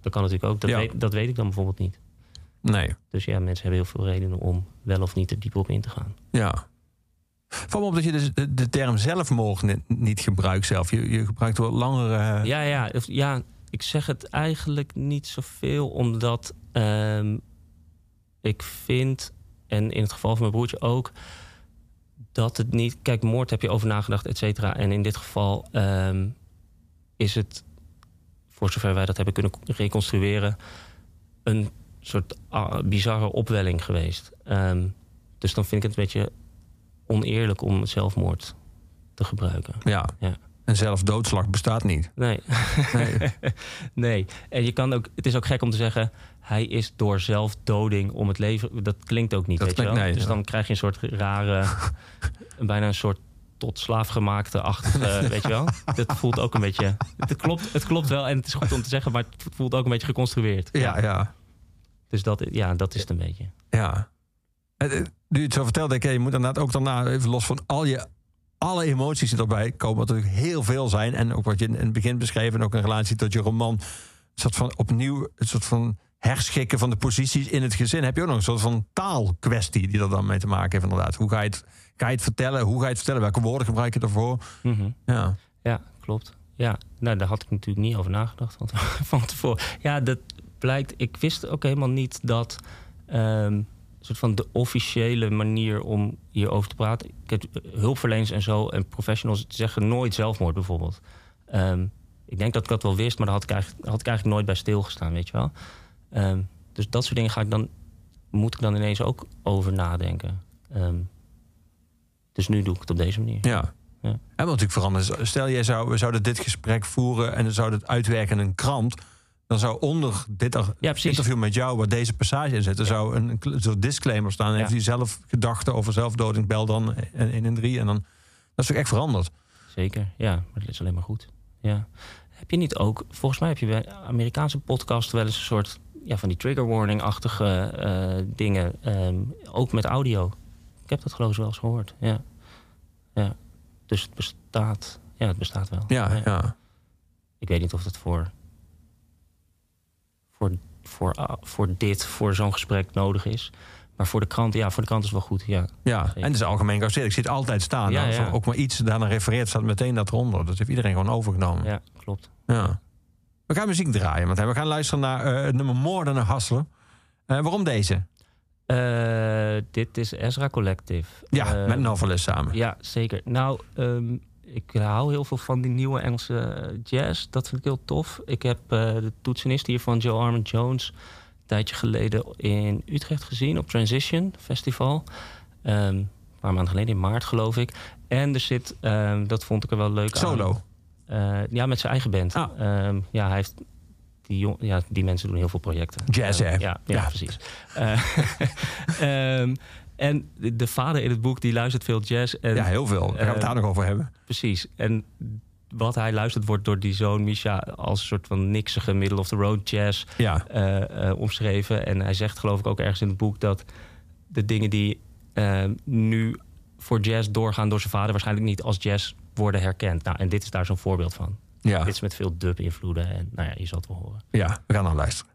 Dat kan natuurlijk ook. Dat, Ja. weet, dat weet ik dan bijvoorbeeld niet. Nee. Dus ja, mensen hebben heel veel redenen om wel of niet er diep op in te gaan. Ja. Val me op dat je dus de, de term zelfmoord ni- niet gebruikt zelf. Je, je gebruikt wel langere... Ja, ja, of- ja, ik zeg het eigenlijk niet zoveel, omdat ehm, ik vind, en in het geval van mijn broertje ook, dat het niet. Kijk, moord heb je over nagedacht, et cetera. En in dit geval ehm, is het, voor zover wij dat hebben kunnen reconstrueren, een soort ah, bizarre opwelling geweest. Ehm, dus dan vind ik het een beetje oneerlijk om zelfmoord te gebruiken. Ja. Ja. En zelfs doodslag bestaat niet. Nee. Nee. nee. En je kan ook, het is ook gek om te zeggen, hij is door zelfdoding om het leven. Dat klinkt ook niet. Dat weet je klinkt- wel? nee, dus ja. dan krijg je een soort rare, bijna een soort tot slaafgemaakte achtige, weet je wel. Dat voelt ook een beetje. Het klopt, het klopt wel en het is goed om te zeggen, maar het voelt ook een beetje geconstrueerd. Ja, ja. Dus dat, ja, dat is het een beetje. Ja. Eh, eh, Nu je het zo vertelt, denk ik, je moet inderdaad ook daarna even los van al je alle emoties die erbij komen, wat natuurlijk heel veel zijn. En ook wat je in het begin beschreef, en ook in relatie tot je roman. Een soort van opnieuw, een soort van herschikken van de posities in het gezin. Heb je ook nog een soort van taalkwestie die er dan mee te maken heeft, inderdaad. Hoe ga je het, ga je het vertellen? Hoe ga je het vertellen? Welke woorden gebruik je ervoor? Mhm. Ja. Ja, klopt. Ja, nou, daar had ik natuurlijk niet over nagedacht van, van tevoren. Ja, dat blijkt. Ik wist ook helemaal niet dat. ehm, soort van de officiële manier om hierover te praten. Ik heb hulpverleners en zo en professionals zeggen nooit zelfmoord bijvoorbeeld. Ehm, ik denk dat ik dat wel wist, maar daar had ik eigenlijk, had ik eigenlijk nooit bij stilgestaan, weet je wel. Ehm, dus dat soort dingen ga ik dan, moet ik dan ineens ook over nadenken. Ehm, dus nu doe ik het op deze manier. Ja. Ja. En wat natuurlijk veranderen. Stel, jij zou, we zouden dit gesprek voeren en dan zouden het uitwerken in een krant. Dan zou onder dit Ja, interview met jou, waar deze passage in zit, er zou een, een soort disclaimer staan. En Ja. heeft hij zelf gedachten over zelfdoding, bel dan 113. En dan, dat is toch echt veranderd. Zeker, ja. Maar dat is alleen maar goed. Ja. Heb je niet ook... Volgens mij heb je bij Amerikaanse podcast wel eens een soort... Ja, van die trigger warning-achtige eh, dingen. ehm, ook met audio. Ik heb dat geloof ik wel eens gehoord. Ja. ja. Dus het bestaat... Ja, het bestaat wel. Ja, ja. Ik weet niet of dat voor... Voor, voor, ah, voor dit, voor zo'n gesprek nodig is. Maar voor de krant, ja, voor de krant is wel goed. Ja, Ja, en het is algemeen geaccepteerd. Ik zie het altijd staan. Ja, ook maar iets daarna refereert, staat meteen dat eronder. Dat heeft iedereen gewoon overgenomen. ja klopt. Ja. We gaan muziek draaien. Want we gaan luisteren naar eh, het nummer Moorden naar Hasselen. Eh, waarom deze? Eh, dit is Ezra Collective. Ja, Eh, met Novelist samen. Ja, zeker. Nou, ehm, ik hou heel veel van die nieuwe Engelse eh, jazz. Dat vind ik heel tof. Ik heb eh, de toetsenist hier van Joe Armand Jones... een tijdje geleden in Utrecht gezien op Transition Festival. Ehm, een paar maanden geleden, in maart geloof ik. En er zit, ehm, dat vond ik er wel leuk aan... Solo. Eh, ja, met zijn eigen band. Ah. Ehm, ja, hij heeft... Die, jong, ja, die mensen doen heel veel projecten. Jazz, hè? ja, ja, Ja. precies. en de, de vader in het boek, die luistert veel jazz. En, Ja, heel veel. Daar gaan we het eh, daar nog over hebben. Precies. En wat hij luistert wordt door die zoon Misha... als een soort van niksige middle-of-the-road jazz Ja. eh, eh, omschreven. En hij zegt geloof ik ook ergens in het boek... dat de dingen die nu voor jazz doorgaan door zijn vader... waarschijnlijk niet als jazz worden herkend. Nou, en dit is daar zo'n voorbeeld van. Ja. Dit is met veel dub-invloeden. En nou ja, je zal het wel horen. ja, we gaan dan luisteren.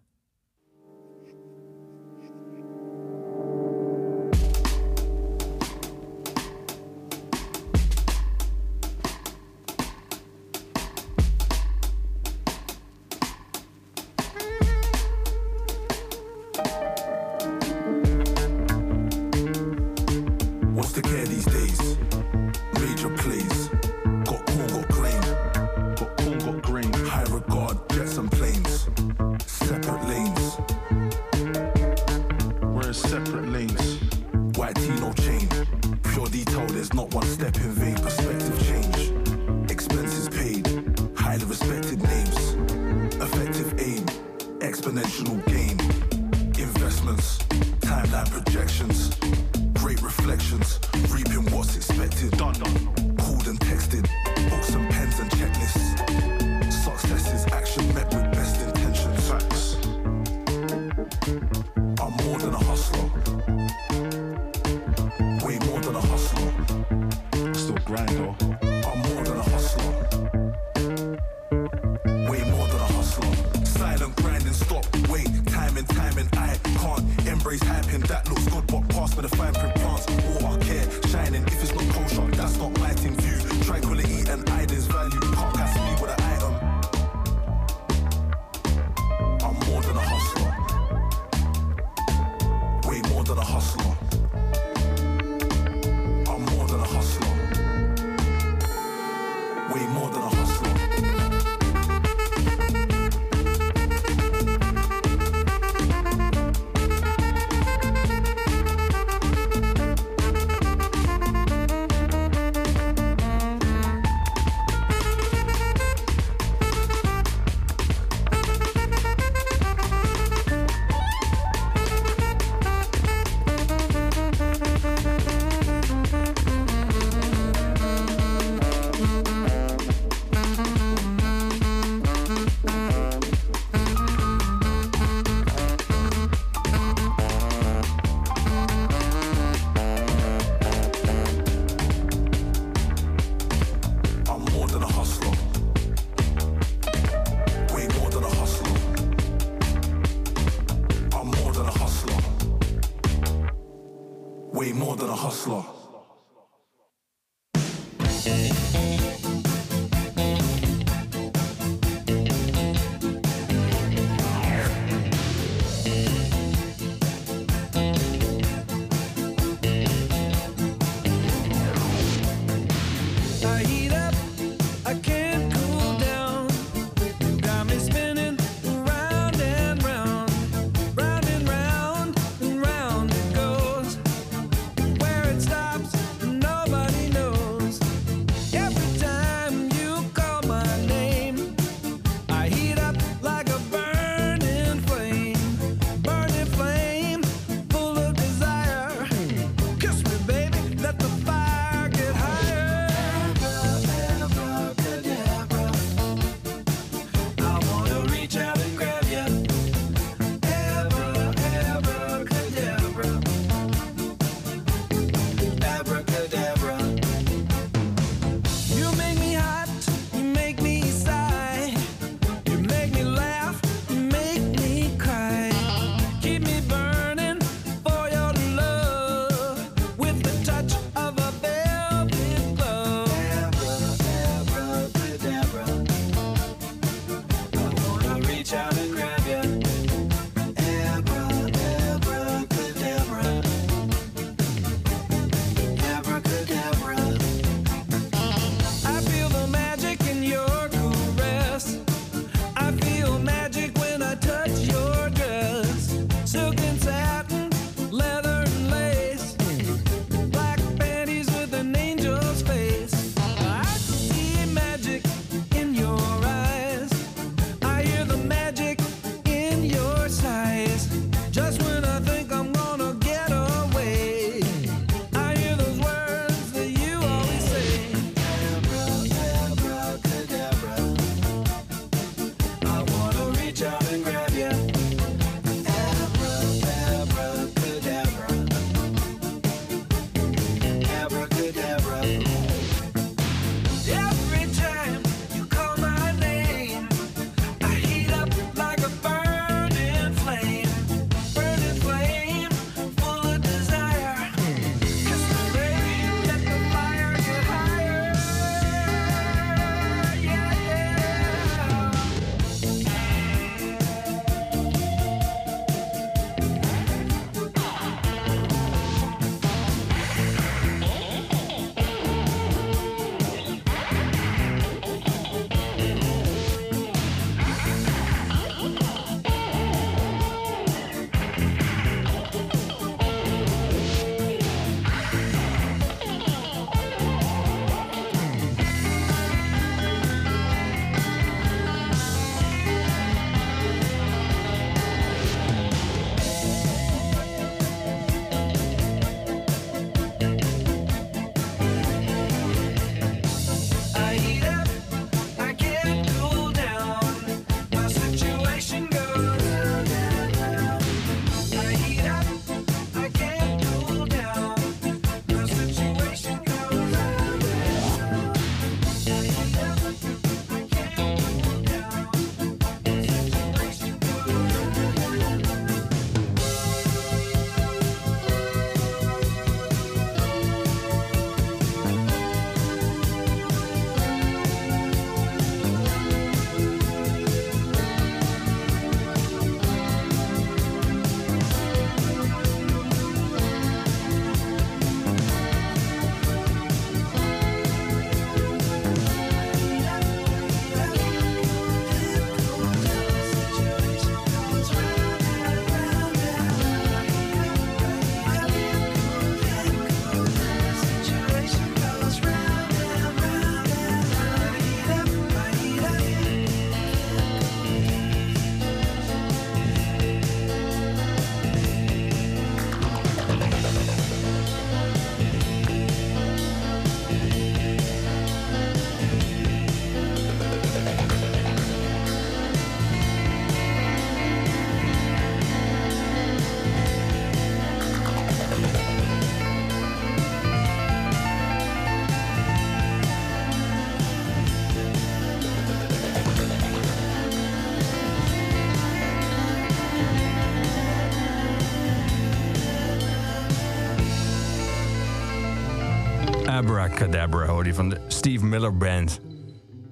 Abracadabra hoor van de Steve Miller Band.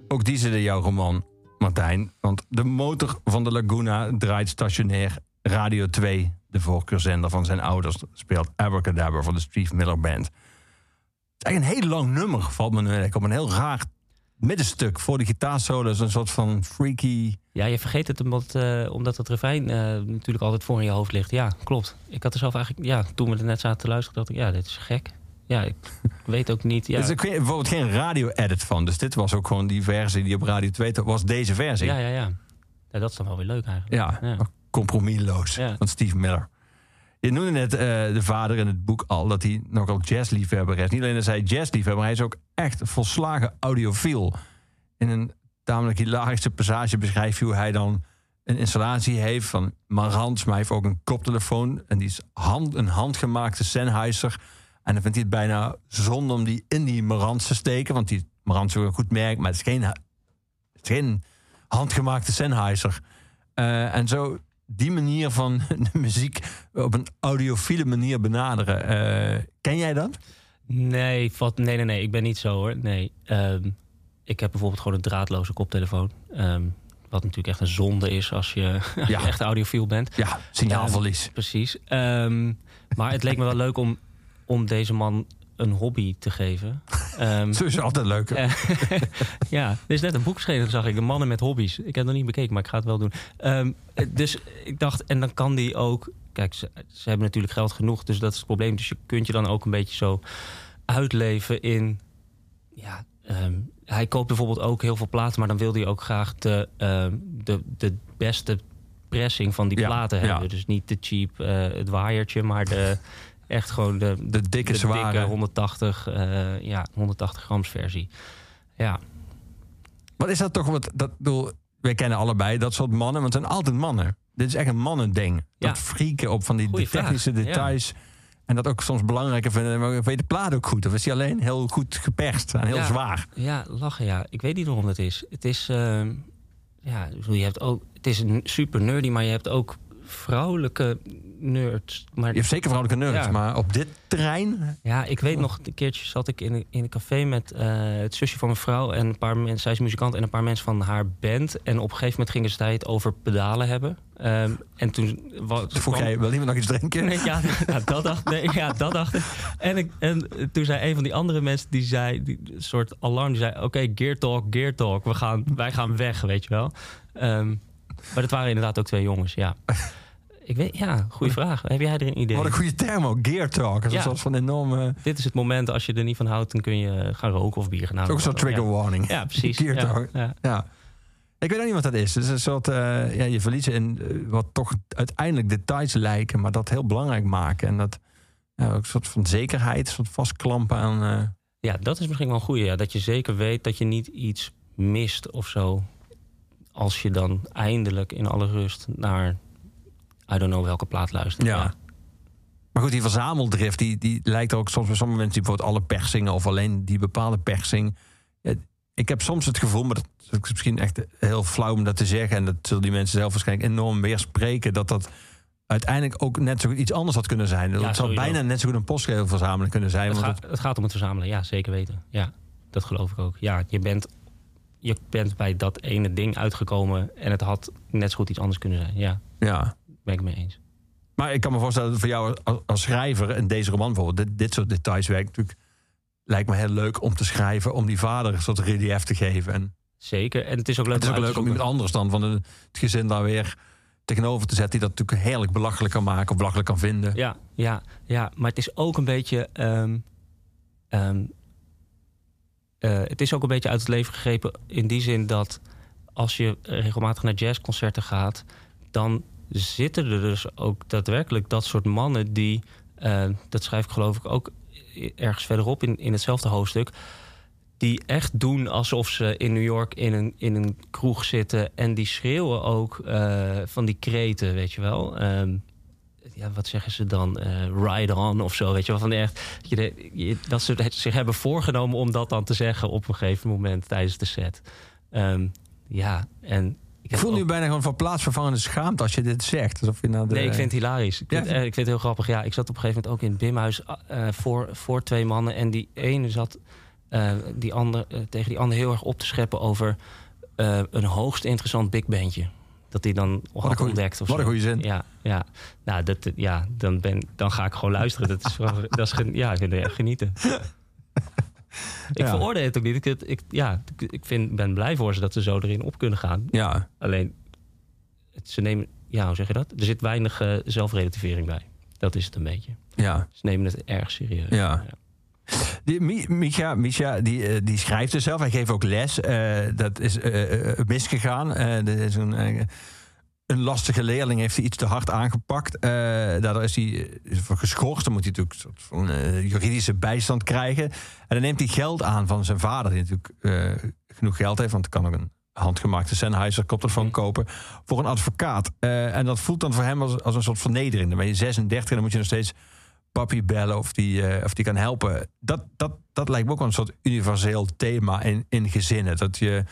Ook die zit in jouw roman, Martijn. Want de motor van de Laguna draait stationair. Radio 2, de voorkeurzender van zijn ouders, speelt Abracadabra van de Steve Miller Band. Het is eigenlijk een heel lang nummer, valt me nu op. Een heel raar middenstuk voor de gitaarsolo. een soort van freaky... Ja, je vergeet het omdat, eh, omdat het refrein eh, natuurlijk altijd voor in je hoofd ligt. Ja, klopt. Ik had er zelf eigenlijk, ja, toen we er net zaten te luisteren, dacht ik, ja, dit is gek. Ja, ik weet ook niet. Ja, Er is ook geen- bijvoorbeeld geen radio-edit van. Dus dit was ook gewoon die versie die op Radio 2 was deze versie. ja, ja, ja. ja. Dat is dan wel weer leuk eigenlijk. Ja, Ja. compromisloos Ja. van Steve Miller. Je noemde net eh, de vader in het boek al dat hij nogal jazzliefhebber is. Niet alleen is hij jazzliefhebber, hij is ook echt volslagen audiofiel. In een tamelijk hilarische passage beschrijft hij hoe hij dan een installatie heeft van Marantz, maar hij heeft ook een koptelefoon. En die is hand, een handgemaakte Sennheiser. En dan vindt hij het bijna zonde om die in die Marantz te steken. Want die Marantz is ook een goed merk, maar het is geen, het is geen handgemaakte Sennheiser. Eh, en zo die manier van de muziek op een audiofiele manier benaderen. eh, ken jij dat? Nee, valt, nee, nee, nee. Ik ben niet zo hoor. Nee. Ehm, ik heb bijvoorbeeld gewoon een draadloze koptelefoon. Ehm, wat natuurlijk echt een zonde is als je, als je Ja. echt audiofiel bent. Ja, signaalverlies. Precies. Ehm, maar het leek me wel leuk om, om deze man een hobby te geven. Ehm, Zo is altijd leuk. eh, ja, er is net een boek geschreven, zag ik. De mannen met hobby's. Ik heb het nog niet bekeken, maar ik ga het wel doen. Ehm, eh, dus ik dacht, en dan kan die ook... Kijk, ze, ze hebben natuurlijk geld genoeg, dus dat is het probleem. Dus je kunt je dan ook een beetje zo uitleven in... Ja, ehm, hij koopt bijvoorbeeld ook heel veel platen... maar dan wil hij ook graag de, ehm, de, de beste pressing van die Ja, platen ja. hebben. Dus niet de cheap, eh, het waaiertje, maar de... Echt gewoon de, De dikke, de zware. dikke 180, eh, ja, 180 grams versie. Ja, Wat is dat toch? Wat, dat, bedoel, wij kennen allebei dat soort mannen, want het zijn altijd mannen. Dit is echt een mannending. Ja. Dat frieken op van die Goeie technische vraag, details. En dat ook soms belangrijker vinden. Maar weet de plaat ook goed? Of is die alleen heel goed geperst en heel Ja. zwaar? ja, lachen ja. Ik weet niet waarom dat is. Het is, ehm, ja, je hebt ook, het is een super nerdy, maar je hebt ook vrouwelijke nerds. Maar Je hebt zeker vrouwelijke nerds, Ja. maar op dit terrein... ja, ik weet nog, een keertje zat ik in een, in een café met eh, het zusje van mijn vrouw en een paar mensen, zij is muzikant en een paar mensen van haar band. En op een gegeven moment gingen ze het over pedalen hebben. Ehm, en toen Vroeg kwam- jij, wil iemand nog iets drinken? Nee, ja, ja, dat dacht, nee, ja, dat dacht ik. En, ik. en toen zei een van die andere mensen, die zei, die een soort alarm, die zei: Oké, gear talk, gear talk, we gaan, wij gaan weg, weet je wel. Ehm, maar dat waren inderdaad ook twee jongens, ja. Ik weet, ja, goede vraag. Heb jij er een idee? Wat een goede term ook, gear talk. Dat is Ja. van enorme... Dit is het moment, als je er niet van houdt, dan kun je gaan roken of bier gaan ook halen. een soort trigger Ja. warning. Ja, precies. Gear talk. ja. Ja. Ik weet ook niet wat dat is. Het is een soort, eh, ja, je verliezen in eh, wat toch uiteindelijk details lijken, maar dat heel belangrijk maken. En dat ja, ook een soort van zekerheid, een soort vastklampen aan. eh, Ja, dat is misschien wel een goeie. Ja. Dat je zeker weet dat je niet iets mist of zo. Als je dan eindelijk in alle rust naar... I don't know welke plaat luistert. Ja. Maar goed, die verzameldrift, die, die lijkt ook soms bij sommige mensen die bijvoorbeeld alle persingen of alleen die bepaalde persing. Ik heb soms het gevoel, maar dat is misschien echt heel flauw om dat te zeggen. En dat zullen die mensen zelf waarschijnlijk enorm weerspreken. Dat dat uiteindelijk ook net zo goed iets anders had kunnen zijn. Dat Ja, het zou bijna net zo goed een postregelverzameling kunnen zijn. Het, want gaat, het gaat om het verzamelen, ja, zeker weten. Ja, dat geloof ik ook. Ja, je bent, je bent bij dat ene ding uitgekomen... en het had net zo goed iets anders kunnen zijn. Ja, ja. Ben ik mee eens. Maar ik kan me voorstellen dat voor jou als, schrijver en deze roman bijvoorbeeld, dit, dit soort details werkt natuurlijk. Lijkt me heel leuk om te schrijven, om die vader een soort relief te geven. En Zeker. En het is ook leuk het is ook uit te leuk om iemand anders dan van het gezin daar weer tegenover te zetten, die dat natuurlijk heerlijk belachelijk kan maken of belachelijk kan vinden. Ja, ja, ja, maar het is ook een beetje. ehm, ehm, eh, het is ook een beetje uit het leven gegrepen in die zin dat als je regelmatig naar jazzconcerten gaat, dan zitten er dus ook daadwerkelijk dat soort mannen die, eh, dat schrijf ik geloof ik ook ergens verderop in, in hetzelfde hoofdstuk, die echt doen alsof ze in New York in een, in een kroeg zitten en die schreeuwen ook eh, van die kreten, weet je wel. Ehm, ja, wat zeggen ze dan? Eh, ride on of zo, weet je wel. Van echt, dat ze zich hebben voorgenomen om dat dan te zeggen op een gegeven moment tijdens de set. Ehm, ja, en Ik voel ook- nu bijna gewoon van plaatsvervangende schaamte als je dit zegt. Alsof je nou de, Nee, ik vind het hilarisch. Ik vind, Ja. eh, ik vind het heel grappig. Ja, ik zat op een gegeven moment ook in het Bimhuis eh, voor, voor twee mannen. En die ene zat eh, die ander, tegen die ander heel erg op te scheppen over een hoogst interessant big bandje. Dat hij dan had goeie- ontdekt. Of wat een goede zin. Ja, ja. Nou, dat, ja dan, ben, dan ga ik gewoon luisteren. Dat is, dat is ja, ik vind het echt genieten. Ik Ja. veroordeel het ook niet. Ik, ik, ja, ik- vind, ben blij voor ze dat ze zo erin op kunnen gaan. Ja, Alleen, ze nemen, ja, hoe zeg je dat? Er zit weinig eh, zelfrelativering bij. Dat is het een beetje. ja. Ze nemen het erg serieus. Ja. Die, Mi- Micha, Micha die, eh, die schrijft er zelf. Hij geeft ook les. Eh, dat is misgegaan. Eh, er is een, een lastige leerling heeft hij iets te hard aangepakt. Eh, daardoor is hij eh, geschorst. Dan moet hij natuurlijk een eh, juridische bijstand krijgen. En dan neemt hij geld aan van zijn vader. Die natuurlijk genoeg geld heeft. Want hij kan ook een handgemaakte Sennheiser koptelefoon kopen. Voor een advocaat. En dat voelt dan voor hem als, als een soort vernedering. Dan ben je 36 en dan moet je nog steeds papi bellen of die, of die kan helpen. Dat, dat, dat lijkt me ook een soort universeel thema in, in gezinnen. Dat je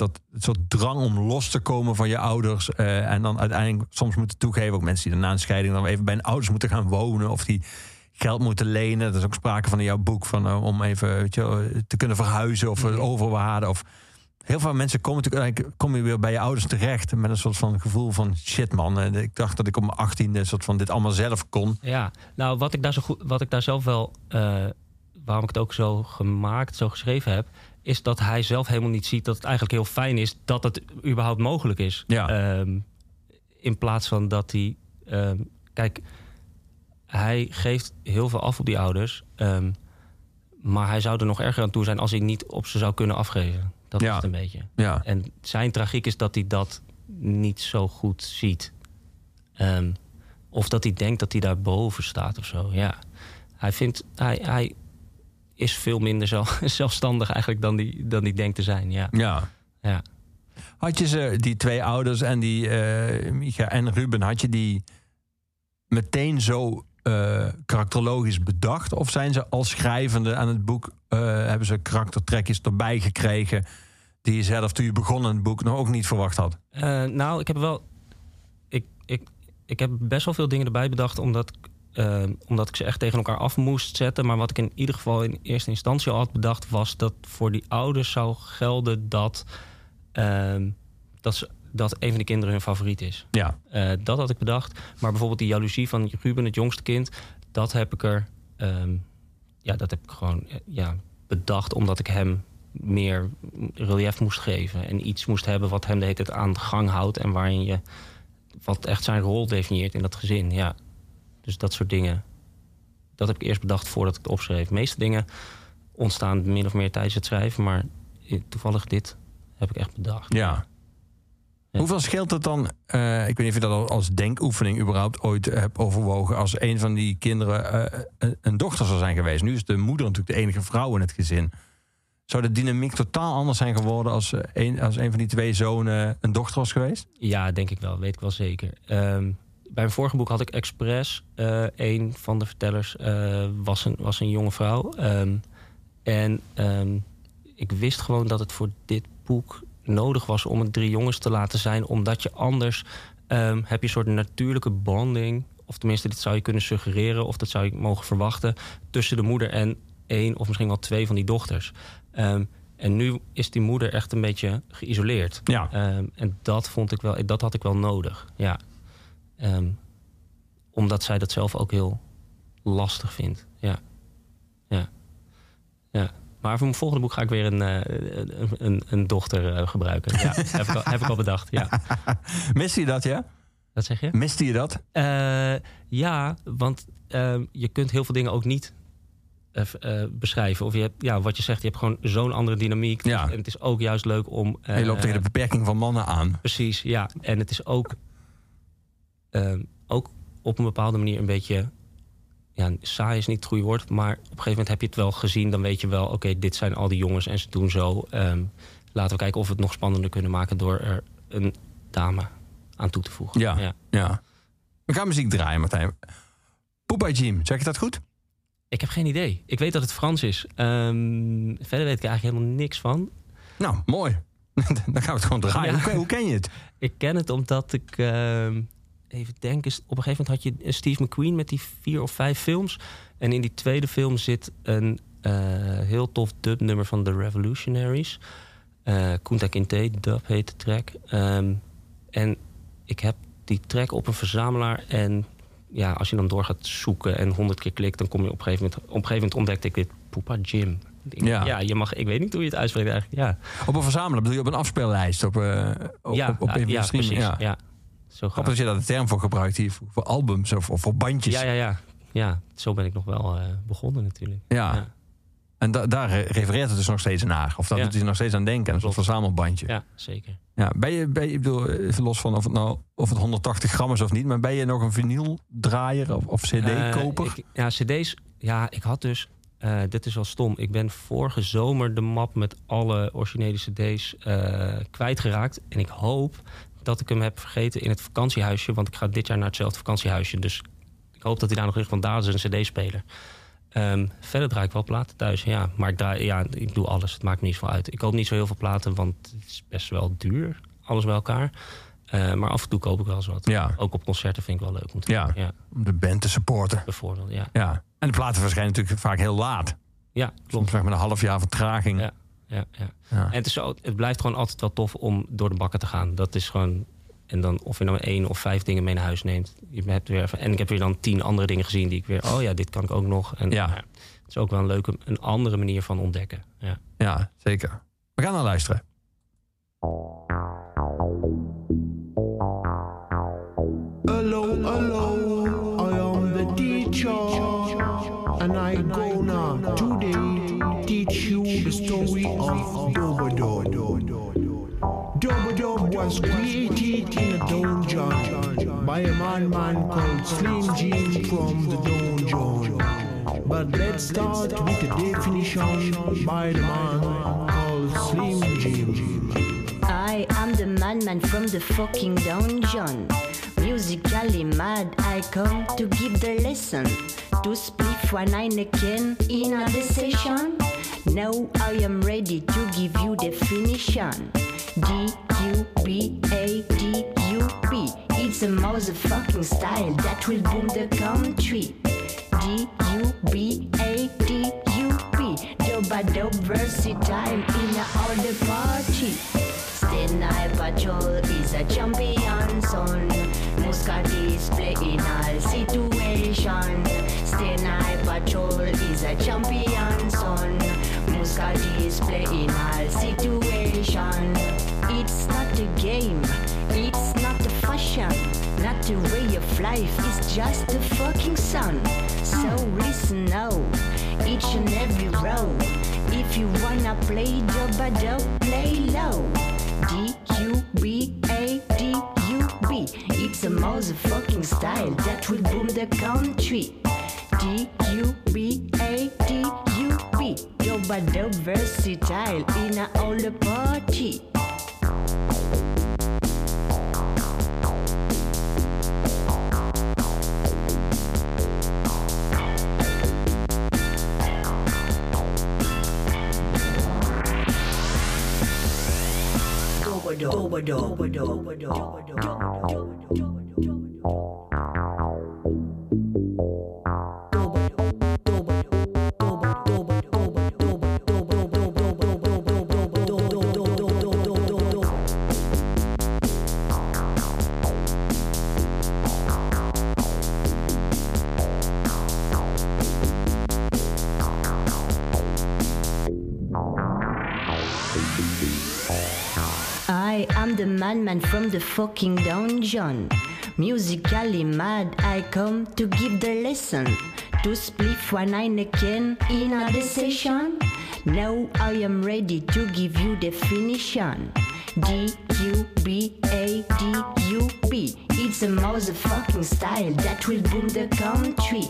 dat soort drang om los te komen van je ouders. eh, en dan uiteindelijk soms moeten toegeven. Ook mensen die dan na een scheiding dan even bij hun ouders moeten gaan wonen. Of die geld moeten lenen. Dat is ook sprake van in jouw boek. Van, eh, om even weet je, te kunnen verhuizen of overwaarden. Of heel veel mensen komen natuurlijk kom je weer bij je ouders terecht. Met een soort van gevoel van shit man. En ik dacht dat ik op mijn achttiende soort van dit allemaal zelf kon. Ja, nou wat ik daar, zo goed, wat ik daar zelf wel, eh, waarom ik het ook zo gemaakt, zo geschreven heb, is dat hij zelf helemaal niet ziet dat het eigenlijk heel fijn is dat het überhaupt mogelijk is. Ja. Ehm, in plaats van dat hij, ehm, kijk, hij geeft heel veel af op die ouders, ehm, maar hij zou er nog erger aan toe zijn als hij niet op ze zou kunnen afgeven. Dat Ja. is het een beetje. Ja. En zijn tragiek is dat hij dat niet zo goed ziet. Of dat hij denkt dat hij daar boven staat of zo. Ja. Hij, vindt, hij, hij is veel minder zelf, zelfstandig eigenlijk dan die, dan die denkt te zijn. Ja. Ja. Ja. Had je ze, die twee ouders en die eh Micha en Ruben, had je die meteen zo eh, karakterologisch bedacht? Of zijn ze als schrijvende aan het boek, eh, hebben ze karaktertrekjes erbij gekregen die je zelf toen je begon aan het boek nog ook niet verwacht had? Nou, ik heb wel. Ik, ik, ik heb best wel veel dingen erbij bedacht, omdat, ik, eh, omdat ik ze echt tegen elkaar af moest zetten. Maar wat ik in ieder geval in eerste instantie al had bedacht, was dat voor die ouders zou gelden dat, ehm, dat, ze, dat een van de kinderen hun favoriet is. Ja. Eh, dat had ik bedacht. Maar bijvoorbeeld die jaloezie van Ruben, het jongste kind, dat heb ik er. ehm, ja, dat heb ik gewoon eh, ja, bedacht omdat ik hem meer relief moest geven. En iets moest hebben wat hem de hele tijd aan de gang houdt. En waarin je. wat echt zijn rol definieert in dat gezin. Ja. Dus dat soort dingen. Dat heb ik eerst bedacht voordat ik het opschreef. De meeste dingen ontstaan min of meer tijdens het schrijven. Maar eh, toevallig dit heb ik echt bedacht. Ja. Ja. Hoeveel scheelt het dan? eh, ik weet niet of je dat al als denkoefening überhaupt ooit hebt overwogen. Als een van die kinderen eh, een- een dochter zou zijn geweest. Nu is de moeder natuurlijk de enige vrouw in het gezin. Zou de dynamiek totaal anders zijn geworden als, eh, een, als een van die twee zonen een dochter was geweest? Ja, denk ik wel. Weet ik wel zeker. Ehm, bij mijn vorige boek had ik expres eh een van de vertellers eh, was, een, was een jonge vrouw. Ehm, en ehm, ik wist gewoon dat het voor dit boek nodig was om het drie jongens te laten zijn, omdat je anders ehm, heb je een soort natuurlijke bonding, of tenminste, dit zou je kunnen suggereren, of dat zou je mogen verwachten, tussen de moeder en één of misschien wel twee van die dochters. En nu is die moeder echt een beetje geïsoleerd. Ja. En dat vond ik wel, dat had ik wel nodig. Ja. Ehm, omdat zij dat zelf ook heel lastig vindt. Ja. Ja. Ja. Maar voor mijn volgende boek ga ik weer een, eh, een, een, dochter eh, gebruiken. Ja, heb, ik al, heb ik al bedacht. Ja. Miste je dat, ja? Wat zeg je? Miste je dat? Eh, ja, want ehm, je kunt heel veel dingen ook niet beschrijven. Of je hebt, ja, wat je zegt, je hebt gewoon zo'n andere dynamiek. Ja. En het is ook juist leuk om. Je loopt tegen de beperking van mannen aan. Precies, ja. En het is ook, ehm, ook op een bepaalde manier een beetje... Ja, saai is niet het goede woord, maar op een gegeven moment heb je het wel gezien. Dan weet je wel, oké, dit zijn al die jongens en ze doen zo. Ehm, laten we kijken of we het nog spannender kunnen maken... door er een dame aan toe te voegen. Ja. ja. Ja. We gaan muziek draaien, Martijn. Poepa Jim, zeg je dat goed? Ik heb geen idee. Ik weet dat het Frans is. Ehm, verder weet ik er eigenlijk helemaal niks van. Nou, mooi. Dan gaan we het gewoon draaien. Ja. Hoe, ken, hoe ken je het? Ik ken het omdat ik... even denken, op een gegeven moment had je Steve McQueen met die vier of vijf films. En in die tweede film zit een eh, heel tof dubnummer van The Revolutionaries. Eh Kunta Kinte, dub heet de track. Ehm, en ik heb die track op een verzamelaar. En ja, als je dan door gaat zoeken en honderd keer klikt... dan kom je op een gegeven moment... Op een gegeven moment ontdekte ik dit Poepa Jim. Ja. ja, je mag, ik weet niet hoe je het uitspreekt eigenlijk. Ja, Op een verzamelen bedoel je op een afspeellijst? Op, eh op, ja, op, ja, precies. Ja. Ja. Zo Grappig dat je daar de term voor gebruikt hier. Voor, voor albums of, of voor bandjes. Ja, ja, ja. Ja, zo ben ik nog wel eh, begonnen natuurlijk. Ja. Ja. En da- daar re- refereert het dus nog steeds naar. Of daar Ja. doet hij nog steeds aan denken. Een soort verzamelbandje. Ja. Ja, zeker. Ben je, ben je, ik bedoel, even los van of het nou of het 180 gram is of niet. Maar ben je nog een vinyldraaier of, of cd-koper? Eh, ja, cd's. Ja, ik had dus... eh, dit is wel stom. Ik ben vorige zomer de map met alle originele cd's eh, kwijtgeraakt. En ik hoop dat ik hem heb vergeten in het vakantiehuisje. Want ik ga dit jaar naar hetzelfde vakantiehuisje. Dus ik hoop dat hij daar nog ligt. Want daar is een cd-speler. Ehm, verder draai ik wel platen thuis, ja. Maar ik, draai, ja, ik doe alles. Het maakt me niet zo uit. Ik koop niet zo heel veel platen, want het is best wel duur. Alles bij elkaar. Eh, maar af en toe koop ik wel eens wat. Ja. Ook op concerten vind ik wel leuk om te Ja. Om de band te supporten. bijvoorbeeld. Ja, Ja. En de platen verschijnen natuurlijk vaak heel laat. ja Soms klopt. zeg maar een half jaar vertraging. Ja. Ja, ja. Ja. En het, is zo, het blijft gewoon altijd wel tof om door de bakken te gaan. Dat is gewoon. En dan of je nou één of vijf dingen mee naar huis neemt. Je hebt weer even, en ik heb weer dan tien andere dingen gezien die ik weer. Oh ja, dit kan ik ook nog. En Ja. het is ook wel een leuke, een andere manier van ontdekken. Ja. Ja, zeker. We gaan naar luisteren. Teach you the story of Dobodog. Dobodog was created in a dungeon by a man man called Slim Jim from the dungeon. But let's start with the definition by the man called Slim Jim. I am the madman from the fucking dungeon. Musically mad, I come to give the lesson. To split one Heineken in a session. Now I am ready to give you definition. D U B A D U B. It's a motherfucking style that will boom the country. D U B A D U B. Doba dope versatile in all the party. Stay Night Patrol is a champion son. Muscadis play in all situation. Stay Night Patrol is a champion son. Muscadis play in all situation. It's not a game, it's not a fashion, not a way of life, it's just a fucking sun. So listen now, each and every row. If you wanna play dubba dub, play low. D U B A D U B. It's a motherfucking style that will boom the country. D U B A D U B. Dubba dub versatile in a all the party. I am the madman from the fucking dungeon. Musically mad, I come to give the lesson. To split one Heineken in a session. Now I am ready to give you definition. D U B A D U B. It's a motherfucking style that will boom the country.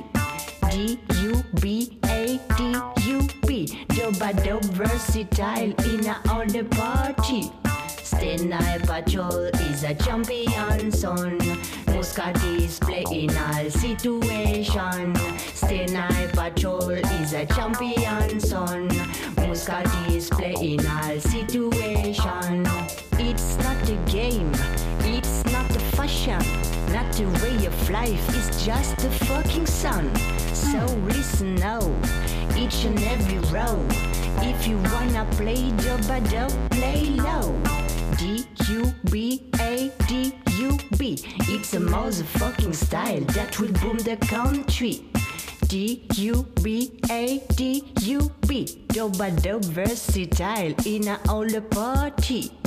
D U B A D U B. Doba dope versatile in a all the party. Night Patrol is a champion son. Muscat is playing all situation. Night Patrol is a champion son. Muscat is playing all situation. It's not a game, it's not a fashion, not a way of life, it's just the fucking sun. So listen now, each and every row. If you wanna play Jobado, play low. D U B A D U B. It's a motherfucking style that will boom the country. D U B A D U B. Dobado versatile in a all the party.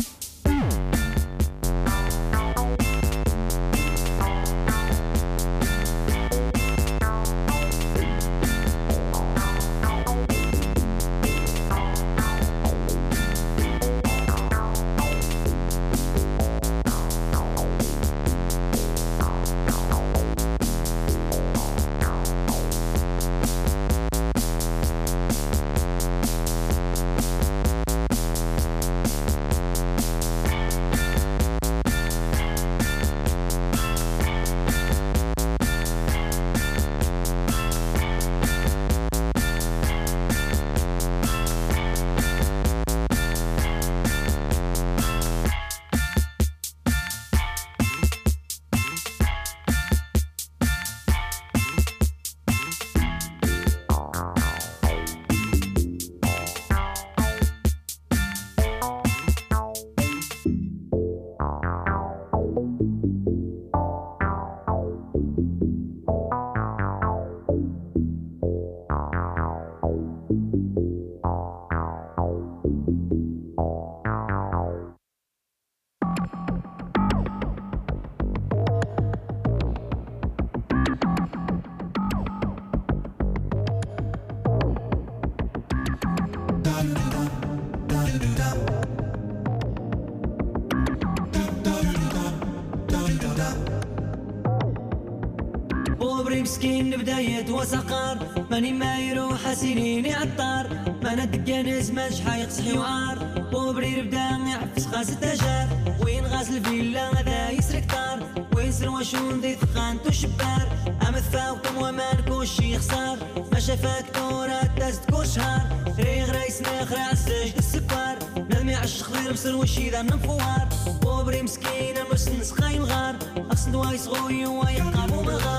زيد وسقار ماني مايرو حسينيني عطار مانا دقانز ماش حايق صحي وعار. وبرير ربدا عفس غاز التجار. وين غاز الفيلا غدا يسر كتار. وين سروا شون دي ثقانتو شبار ام ثاوتم وما شي خسار. ما شافك تورا تازد كل شهر ريغ رايس ناخر عالسجد السبار نلمي عالشخ خضير بسر اذا ننفوار وبري مسكينة مرسنس سقايم غار أقصد واي غوي ويقابو مغار.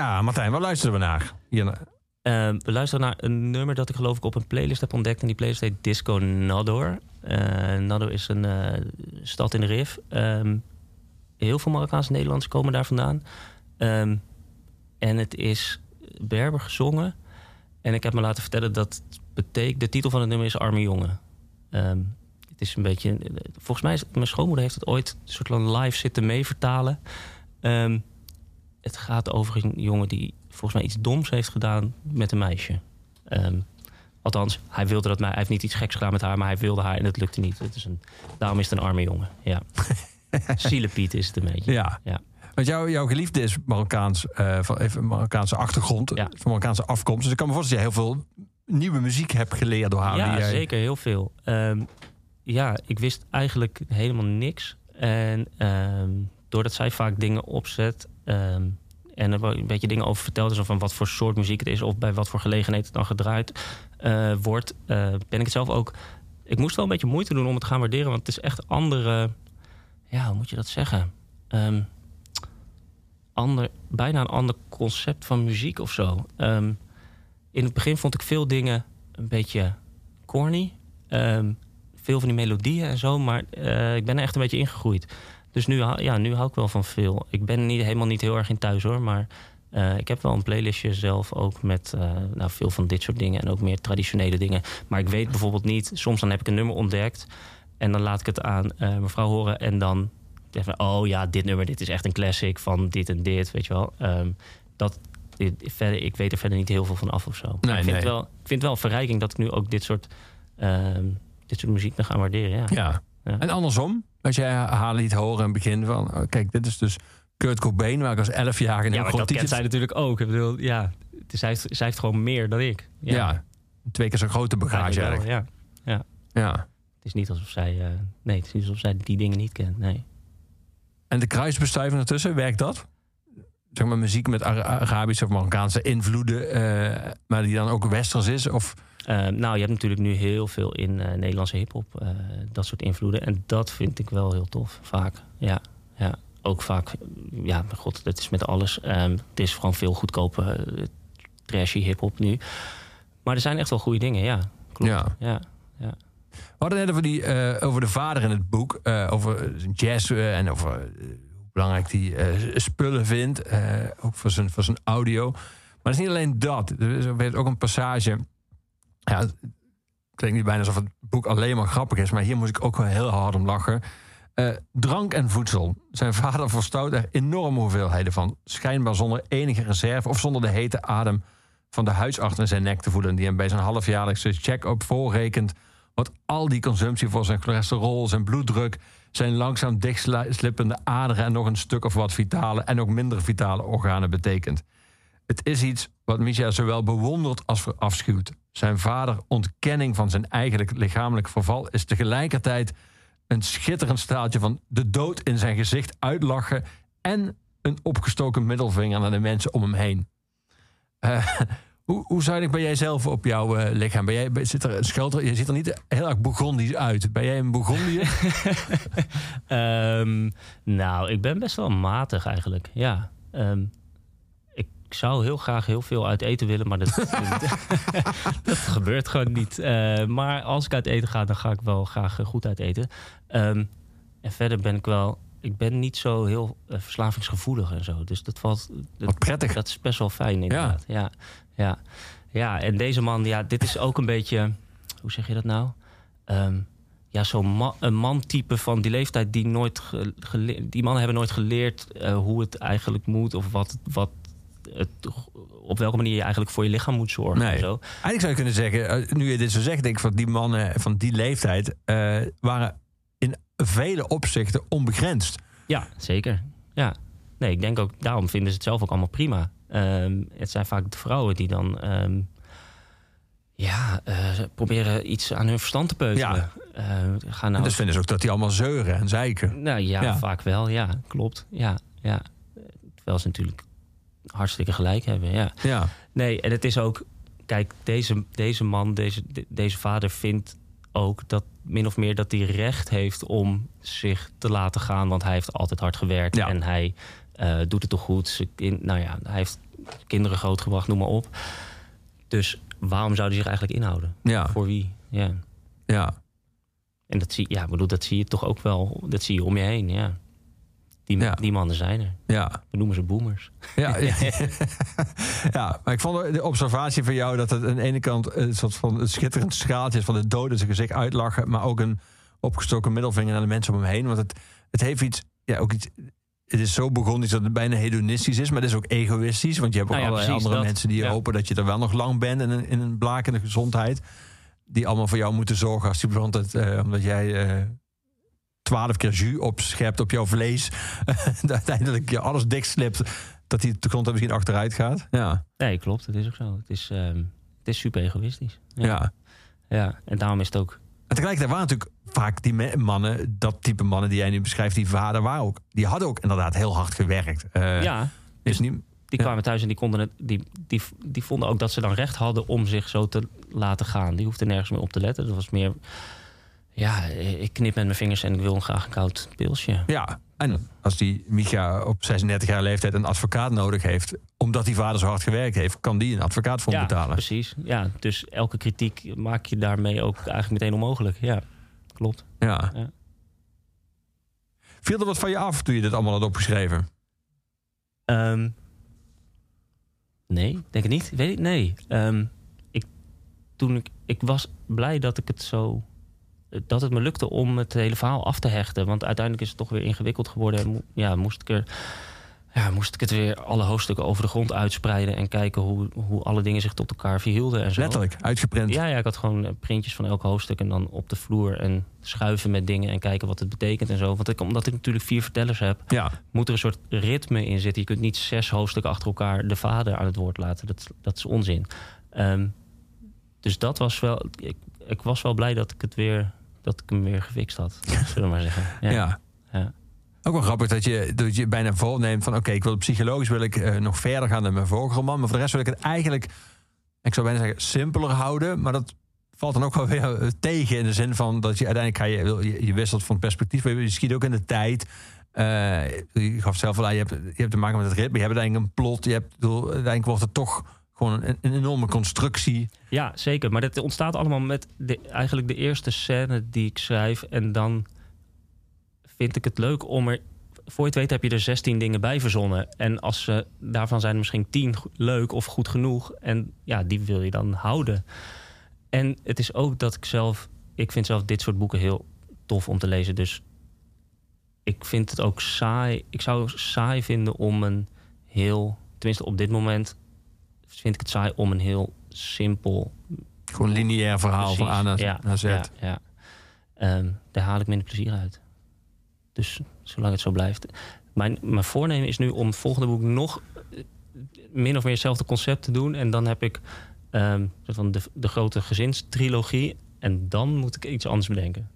Ja, Martijn, waar luisteren we naar? Hier, naar- Eh, we luisteren naar een nummer dat ik geloof ik op een playlist heb ontdekt. En die playlist heet Disco Nador. Eh Nador is een eh, stad in de Rif. Ehm, heel veel Marokkaanse Nederlanders komen daar vandaan. Ehm, en het is Berber gezongen. En ik heb me laten vertellen dat betekent, de titel van het nummer is Arme Jongen. Ehm, het is een beetje. Volgens mij is mijn schoonmoeder heeft het ooit een soort van live zitten mee vertalen. Het gaat over een jongen die volgens mij iets doms heeft gedaan met een meisje. Ehm, althans, hij wilde dat mij. Hij heeft niet iets geks gedaan met haar, maar hij wilde haar en het lukte niet. Het is een, daarom is het een arme jongen. Ja. Zielepiet is het een beetje. Ja. ja. Want jouw jouw geliefde is Marokkaans, eh, van even Marokkaanse achtergrond, van Marokkaanse afkomst. Dus ik kan me voorstellen dat jij heel veel nieuwe muziek hebt geleerd door haar. Ja, jij- zeker. Heel veel. Ehm, ja, ik wist eigenlijk helemaal niks. En ehm, doordat zij vaak dingen opzet... ehm, en er een beetje dingen over vertelde... zo van wat voor soort muziek het is... of bij wat voor gelegenheid het dan gedraaid eh, wordt... eh, ben ik het zelf ook... Ik moest wel een beetje moeite doen om het te gaan waarderen... want het is echt andere... Ja, hoe moet je dat zeggen? Ehm, ander, bijna een ander concept van muziek of zo. Ehm, in het begin vond ik veel dingen een beetje corny. Veel van die melodieën en zo. Maar eh, ik ben er echt een beetje ingegroeid. Dus nu, hou- ja, nu hou ik wel van veel. Ik ben niet, helemaal niet heel erg in thuis hoor. Maar eh, ik heb wel een playlistje zelf ook met eh, nou, veel van dit soort dingen. En ook meer traditionele dingen. Maar ik weet bijvoorbeeld niet. Soms dan heb ik een nummer ontdekt. En dan laat ik het aan eh, mevrouw horen. En dan zeg ik oh ja, dit nummer, dit is echt een classic van dit en dit. Weet je wel. Ehm, dat, dit- verder, ik weet er verder niet heel veel van af of zo. Nee, ik, vind nee. het wel, ik vind het wel een verrijking dat ik nu ook dit soort, ehm, dit soort muziek nog gaan waarderen. Ja. Ja. En andersom, als jij haar liet horen in het begin van... oh, kijk, dit is dus Kurt Cobain, waar ik als 11-jarige een Ja, heel maar groot dat kent zij natuurlijk ook. Ik bedoel, ja, zij, heeft, zij heeft gewoon meer dan ik. Ja. twee keer zo'n grote bagage Eigenlijk wel. Ja. ja. Ja. Het is niet alsof zij, eh, nee, het is niet alsof zij die dingen niet kent. Nee. En de kruisbestuiving ertussen, werkt dat? Zeg maar muziek met Ara- Arabische of Marokkaanse invloeden, eh, maar die dan ook westers is? Of... Eh, nou, je hebt natuurlijk nu heel veel in eh, Nederlandse hip-hop, eh, dat soort invloeden. En dat vind ik wel heel tof, vaak. Ja, ja. ook vaak, ja, mijn god, dat is met alles. Ehm, het is gewoon veel goedkope, trashy hip-hop nu. Maar er zijn echt wel goede dingen, ja. Klopt. Ja. ja, ja. We hadden net over, die, over de vader in het boek. eh, over jazz en over hoe belangrijk hij eh, spullen vindt. ook voor zijn, voor zijn audio. Maar het is niet alleen dat. Er is er ook een passage. Het klinkt niet bijna alsof het boek alleen maar grappig is. Maar hier moest ik ook wel heel hard om lachen. Eh, drank en voedsel. Zijn vader verstout er enorme hoeveelheden van. Schijnbaar zonder enige reserve of zonder de hete adem van de huisarts in zijn nek te voelen. Die hem bij zijn halfjaarlijkse check-up voorrekent Want al die consumptie voor zijn cholesterol, zijn bloeddruk, zijn langzaam dichtslippende aderen en nog een stuk of wat vitale en ook minder vitale organen betekent. Het is iets wat Micha zowel bewondert als verafschuwt. Zijn vader ontkenning van zijn eigenlijk lichamelijk verval is tegelijkertijd een schitterend staaltje van de dood in zijn gezicht uitlachen en een opgestoken middelvinger naar de mensen om hem heen. Eh, hoe, hoe zuinig ben jij zelf op jouw eh, lichaam? Ben jij, zit er een? Je ziet er niet heel erg Bourgondisch uit. Ben jij een Bourgondier? Ehm, nou, ik ben best wel matig eigenlijk. Ja. Ehm, ik zou heel graag heel veel uit eten willen, maar dat, dat gebeurt gewoon niet. Eh, maar als ik uit eten ga, dan ga ik wel graag eh, goed uit eten. Ehm, en verder ben ik wel. Ik ben niet zo heel eh, verslavingsgevoelig en zo. Dus dat valt. Dat, Wat prettig. Dat is best wel fijn, inderdaad. Ja. Ja, ja. en deze man, ja, dit is ook een beetje. Hoe zeg je dat nou? Ehm, ja, zo'n ma een mantype van die leeftijd die nooit die mannen hebben nooit geleerd hoe het eigenlijk moet of wat, wat het, op welke manier je eigenlijk voor je lichaam moet zorgen. Nee. En zo. Eigenlijk zou je kunnen zeggen, eh, nu je dit zo zegt, denk ik van die mannen van die leeftijd eh, waren in vele opzichten onbegrensd. Ja, zeker. Ja. Nee, ik denk ook, daarom vinden ze het zelf ook allemaal prima. Ehm, het zijn vaak de vrouwen die dan ehm, ja, eh, proberen iets aan hun verstand te peutelen. Ja. Eh, gaan En nou dus vinden ze ook dat die allemaal zeuren en zeiken. Nou ja, Ja. vaak wel. Ja, klopt. Ja, ja. Terwijl ze natuurlijk hartstikke gelijk hebben. Ja. Ja. Nee, en het is ook... Kijk, deze, deze man, deze, de- deze vader vindt ook dat min of meer dat hij recht heeft om zich te laten gaan. Want hij heeft altijd hard gewerkt Ja. en hij eh, doet het toch goed. Kind- nou ja, hij heeft kinderen grootgebracht, noem maar op. Dus waarom zou hij zich eigenlijk inhouden? Ja. Voor wie? Ja. Ja. En dat zie, ja, bedoel, dat zie je toch ook wel. Dat zie je om je heen, ja. Die, die mannen zijn er. Ja. We noemen ze boomers. Ja, ja. ja, maar ik vond de observatie van jou dat het aan de ene kant een soort van schitterend schaaltje is van de doden zijn gezicht uitlachen, maar ook een opgestoken middelvinger naar de mensen om hem heen. Want het, het heeft iets, ja, ook iets. Het is zo begonnen dat het bijna hedonistisch is, maar het is ook egoïstisch. Want je hebt ook Nou ja, allerlei precies andere dat. mensen die hopen dat je er wel nog lang bent in een, in een blakende gezondheid. Die allemaal voor jou moeten zorgen als die het, eh, omdat jij eh, twaalf keer jus opschept op jouw vlees. dat uiteindelijk je alles dikslipt. Dat die de grond er misschien achteruit gaat. Ja. Nee, klopt. Het is ook zo. Het is, ehm, het is super egoïstisch. Ja. Ja. ja. En daarom is het ook... En tegelijkertijd waren natuurlijk vaak die mannen, dat type mannen die jij nu beschrijft, die vader waren ook. Die hadden ook inderdaad heel hard gewerkt. Eh, ja, is niet, die ja. kwamen thuis en die, konden het, die, die, die vonden ook dat ze dan recht hadden om zich zo te laten gaan. Die hoefden nergens meer op te letten. Dat was meer... Ja, ik knip met mijn vingers en ik wil graag een koud pilsje. Ja, en als die Micha op 36 jaar leeftijd een advocaat nodig heeft, omdat die vader zo hard gewerkt heeft, kan die een advocaat voor ja, betalen. precies. Ja, dus elke kritiek maak je daarmee ook eigenlijk meteen onmogelijk. Ja, klopt. Ja. Ja. Viel er wat van je af toen je dit allemaal had opgeschreven? Ehm, nee, denk ik niet. Weet ik, nee. Ehm, ik, toen ik, ik was blij dat ik het zo... Dat het me lukte om het hele verhaal af te hechten. Want uiteindelijk is het toch weer ingewikkeld geworden. En ja, moest ik er... Ja, moest ik het weer alle hoofdstukken over de grond uitspreiden... en kijken hoe, hoe alle dingen zich tot elkaar verhielden en zo. Letterlijk, uitgeprint. Ja, ja, ik had gewoon eh, printjes van elk hoofdstuk... en dan op de vloer en schuiven met dingen... en kijken wat het betekent en zo. Want ik, omdat ik natuurlijk vier vertellers heb... Ja. moet er een soort ritme in zitten. Je kunt niet zes hoofdstukken achter elkaar de vader aan het woord laten. Dat, dat is onzin. Ehm, dus dat was wel... Ik, ik was wel blij dat ik het weer... dat ik hem weer gefixt had, zullen we maar zeggen. Ja. Ja. Ja. Ook wel grappig dat je, dat je bijna voorneemt van... oké, ik wil psychologisch wil ik eh, nog verder gaan dan mijn vorige roman... maar voor de rest wil ik het eigenlijk, ik zou bijna zeggen, simpeler houden. Maar dat valt dan ook wel weer eh, tegen in de zin van... dat je uiteindelijk ga je, je, je wisselt van perspectief... maar je schiet ook in de tijd. Eh, je gaf zelf aan, je hebt, je hebt te maken met het ritme... je hebt uiteindelijk een plot, je hebt, bedoel, uiteindelijk wordt het toch gewoon een, enorme constructie. Ja, zeker. Maar dat ontstaat allemaal met de, eigenlijk de eerste scène die ik schrijf. En dan vind ik het leuk om er... Voor je het weet heb je er 16 dingen bij verzonnen. En als ze, daarvan zijn er misschien 10 go- leuk of goed genoeg. En ja, die wil je dan houden. En het is ook dat ik zelf... Ik vind zelf dit soort boeken heel tof om te lezen. Dus ik vind het ook saai. Ik zou saai vinden om een heel... Tenminste, op dit moment vind ik het saai om een heel simpel Gewoon lineair verhaal van A naar, ja, naar Z. Ja, ja. Ehm, daar haal ik minder plezier uit. Dus zolang het zo blijft. Mijn, mijn voornemen is nu om het volgende boek nog eh, min of meer hetzelfde concept te doen. En dan heb ik soort van de, de grote gezinstrilogie. En dan moet ik iets anders bedenken.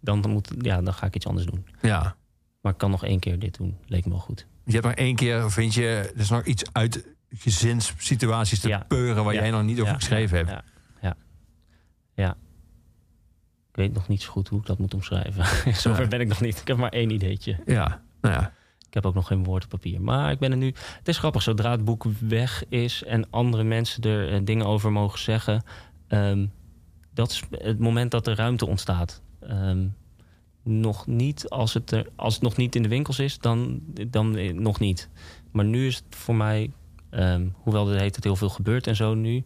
Dan, dan moet, ja, dan ga ik iets anders doen. Ja. Maar ik kan nog één keer dit doen. Leek me wel goed. Je hebt nog één keer, vind je, er is nog iets uit gezinssituaties te Ja. peuren waar Ja. jij nog niet over geschreven hebt. Ja, ja. ja. Ik weet nog niet zo goed hoe ik dat moet omschrijven. Zover ben ik nog niet. Ik heb maar één ideetje. Ja, nou ja. Ik heb ook nog geen woord op papier. Maar ik ben er nu. Het is grappig, zodra het boek weg is en andere mensen er eh, dingen over mogen zeggen. ehm, dat is het moment dat er ruimte ontstaat. Ehm, nog niet, als het, er, als het nog niet in de winkels is, dan, dan eh, nog niet. Maar nu is het voor mij, ehm, hoewel er heet het heel veel gebeurt en zo nu,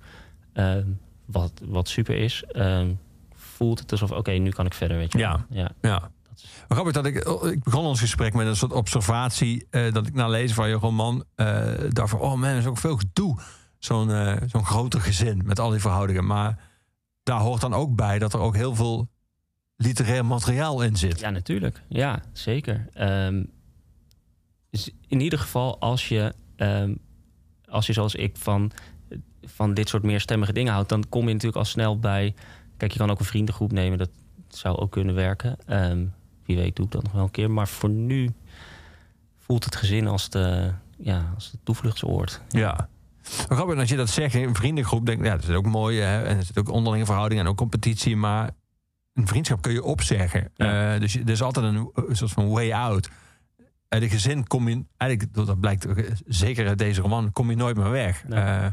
ehm, wat, wat super is, ehm, voelt het alsof, oké, nu kan ik verder, weet je. Ja. ja. Ja. Grappig dat ik, ik begon ons gesprek met een soort observatie. eh, dat ik na lezen van je roman eh, dacht van, oh man, er is ook veel gedoe. Zo'n eh, zo'n groter gezin met al die verhoudingen. Maar daar hoort dan ook bij dat er ook heel veel literair materiaal in zit. Ja, natuurlijk. Ja, zeker. Dus in ieder geval, als je, als je zoals ik van, van dit soort meerstemmige dingen houdt, dan kom je natuurlijk al snel bij. Kijk, je kan ook een vriendengroep nemen, dat zou ook kunnen werken. Ehm, wie weet, doe ik dat nog wel een keer. Maar voor nu voelt het gezin als de, ja, als de toevluchtsoord. Ja. Grappig, als je dat zegt in een vriendengroep, denk ik, ja, dat is ook mooi. Hè? En er zit ook onderlinge verhoudingen en ook competitie. Maar een vriendschap kun je opzeggen. Eh, dus er is altijd een soort van way out. Uit een gezin kom je, eigenlijk, dat blijkt eh, zeker uit deze roman, kom je nooit meer weg. Nee. Eh,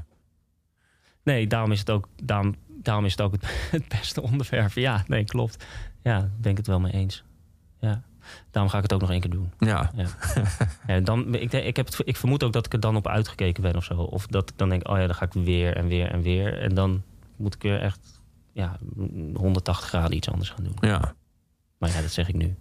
Nee, daarom is het ook, daarom, daarom is het, ook het, het beste onderwerp. Ja, nee, klopt. Ja, daar ben ik het wel mee eens. Ja. Daarom ga ik het ook nog één keer doen. Ja. ja. ja dan, ik, ik, heb het, ik vermoed ook dat ik er dan op uitgekeken ben of zo. Of dat ik dan denk, oh ja, dan ga ik weer en weer en weer. En dan moet ik weer echt ja, 180 graden iets anders gaan doen. ja. Maar ja, dat zeg ik nu.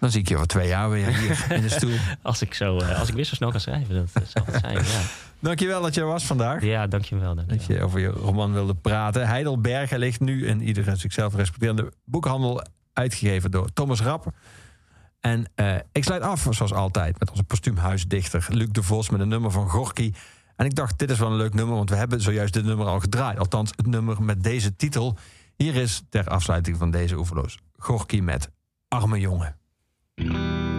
Dan zie ik je over twee jaar weer hier in de stoel. Als ik, zo, eh, als ik weer zo snel kan schrijven, dat eh, zal het zijn. Ja, Dankjewel dat je er was vandaag. ja dankjewel. dankjewel. Dat je over je roman wilde praten. Heidelbergen ligt nu in iedere zichzelf respecterende boekhandel. Uitgegeven door Thomas Rapp. En eh, ik sluit af, zoals altijd, met onze postuumhuisdichter Luc de Vos met een nummer van Gorky. En ik dacht, dit is wel een leuk nummer, want we hebben zojuist dit nummer al gedraaid. Althans, het nummer met deze titel. Hier is ter afsluiting van deze oeverloos Gorky met Arme Jongen. Als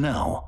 podcast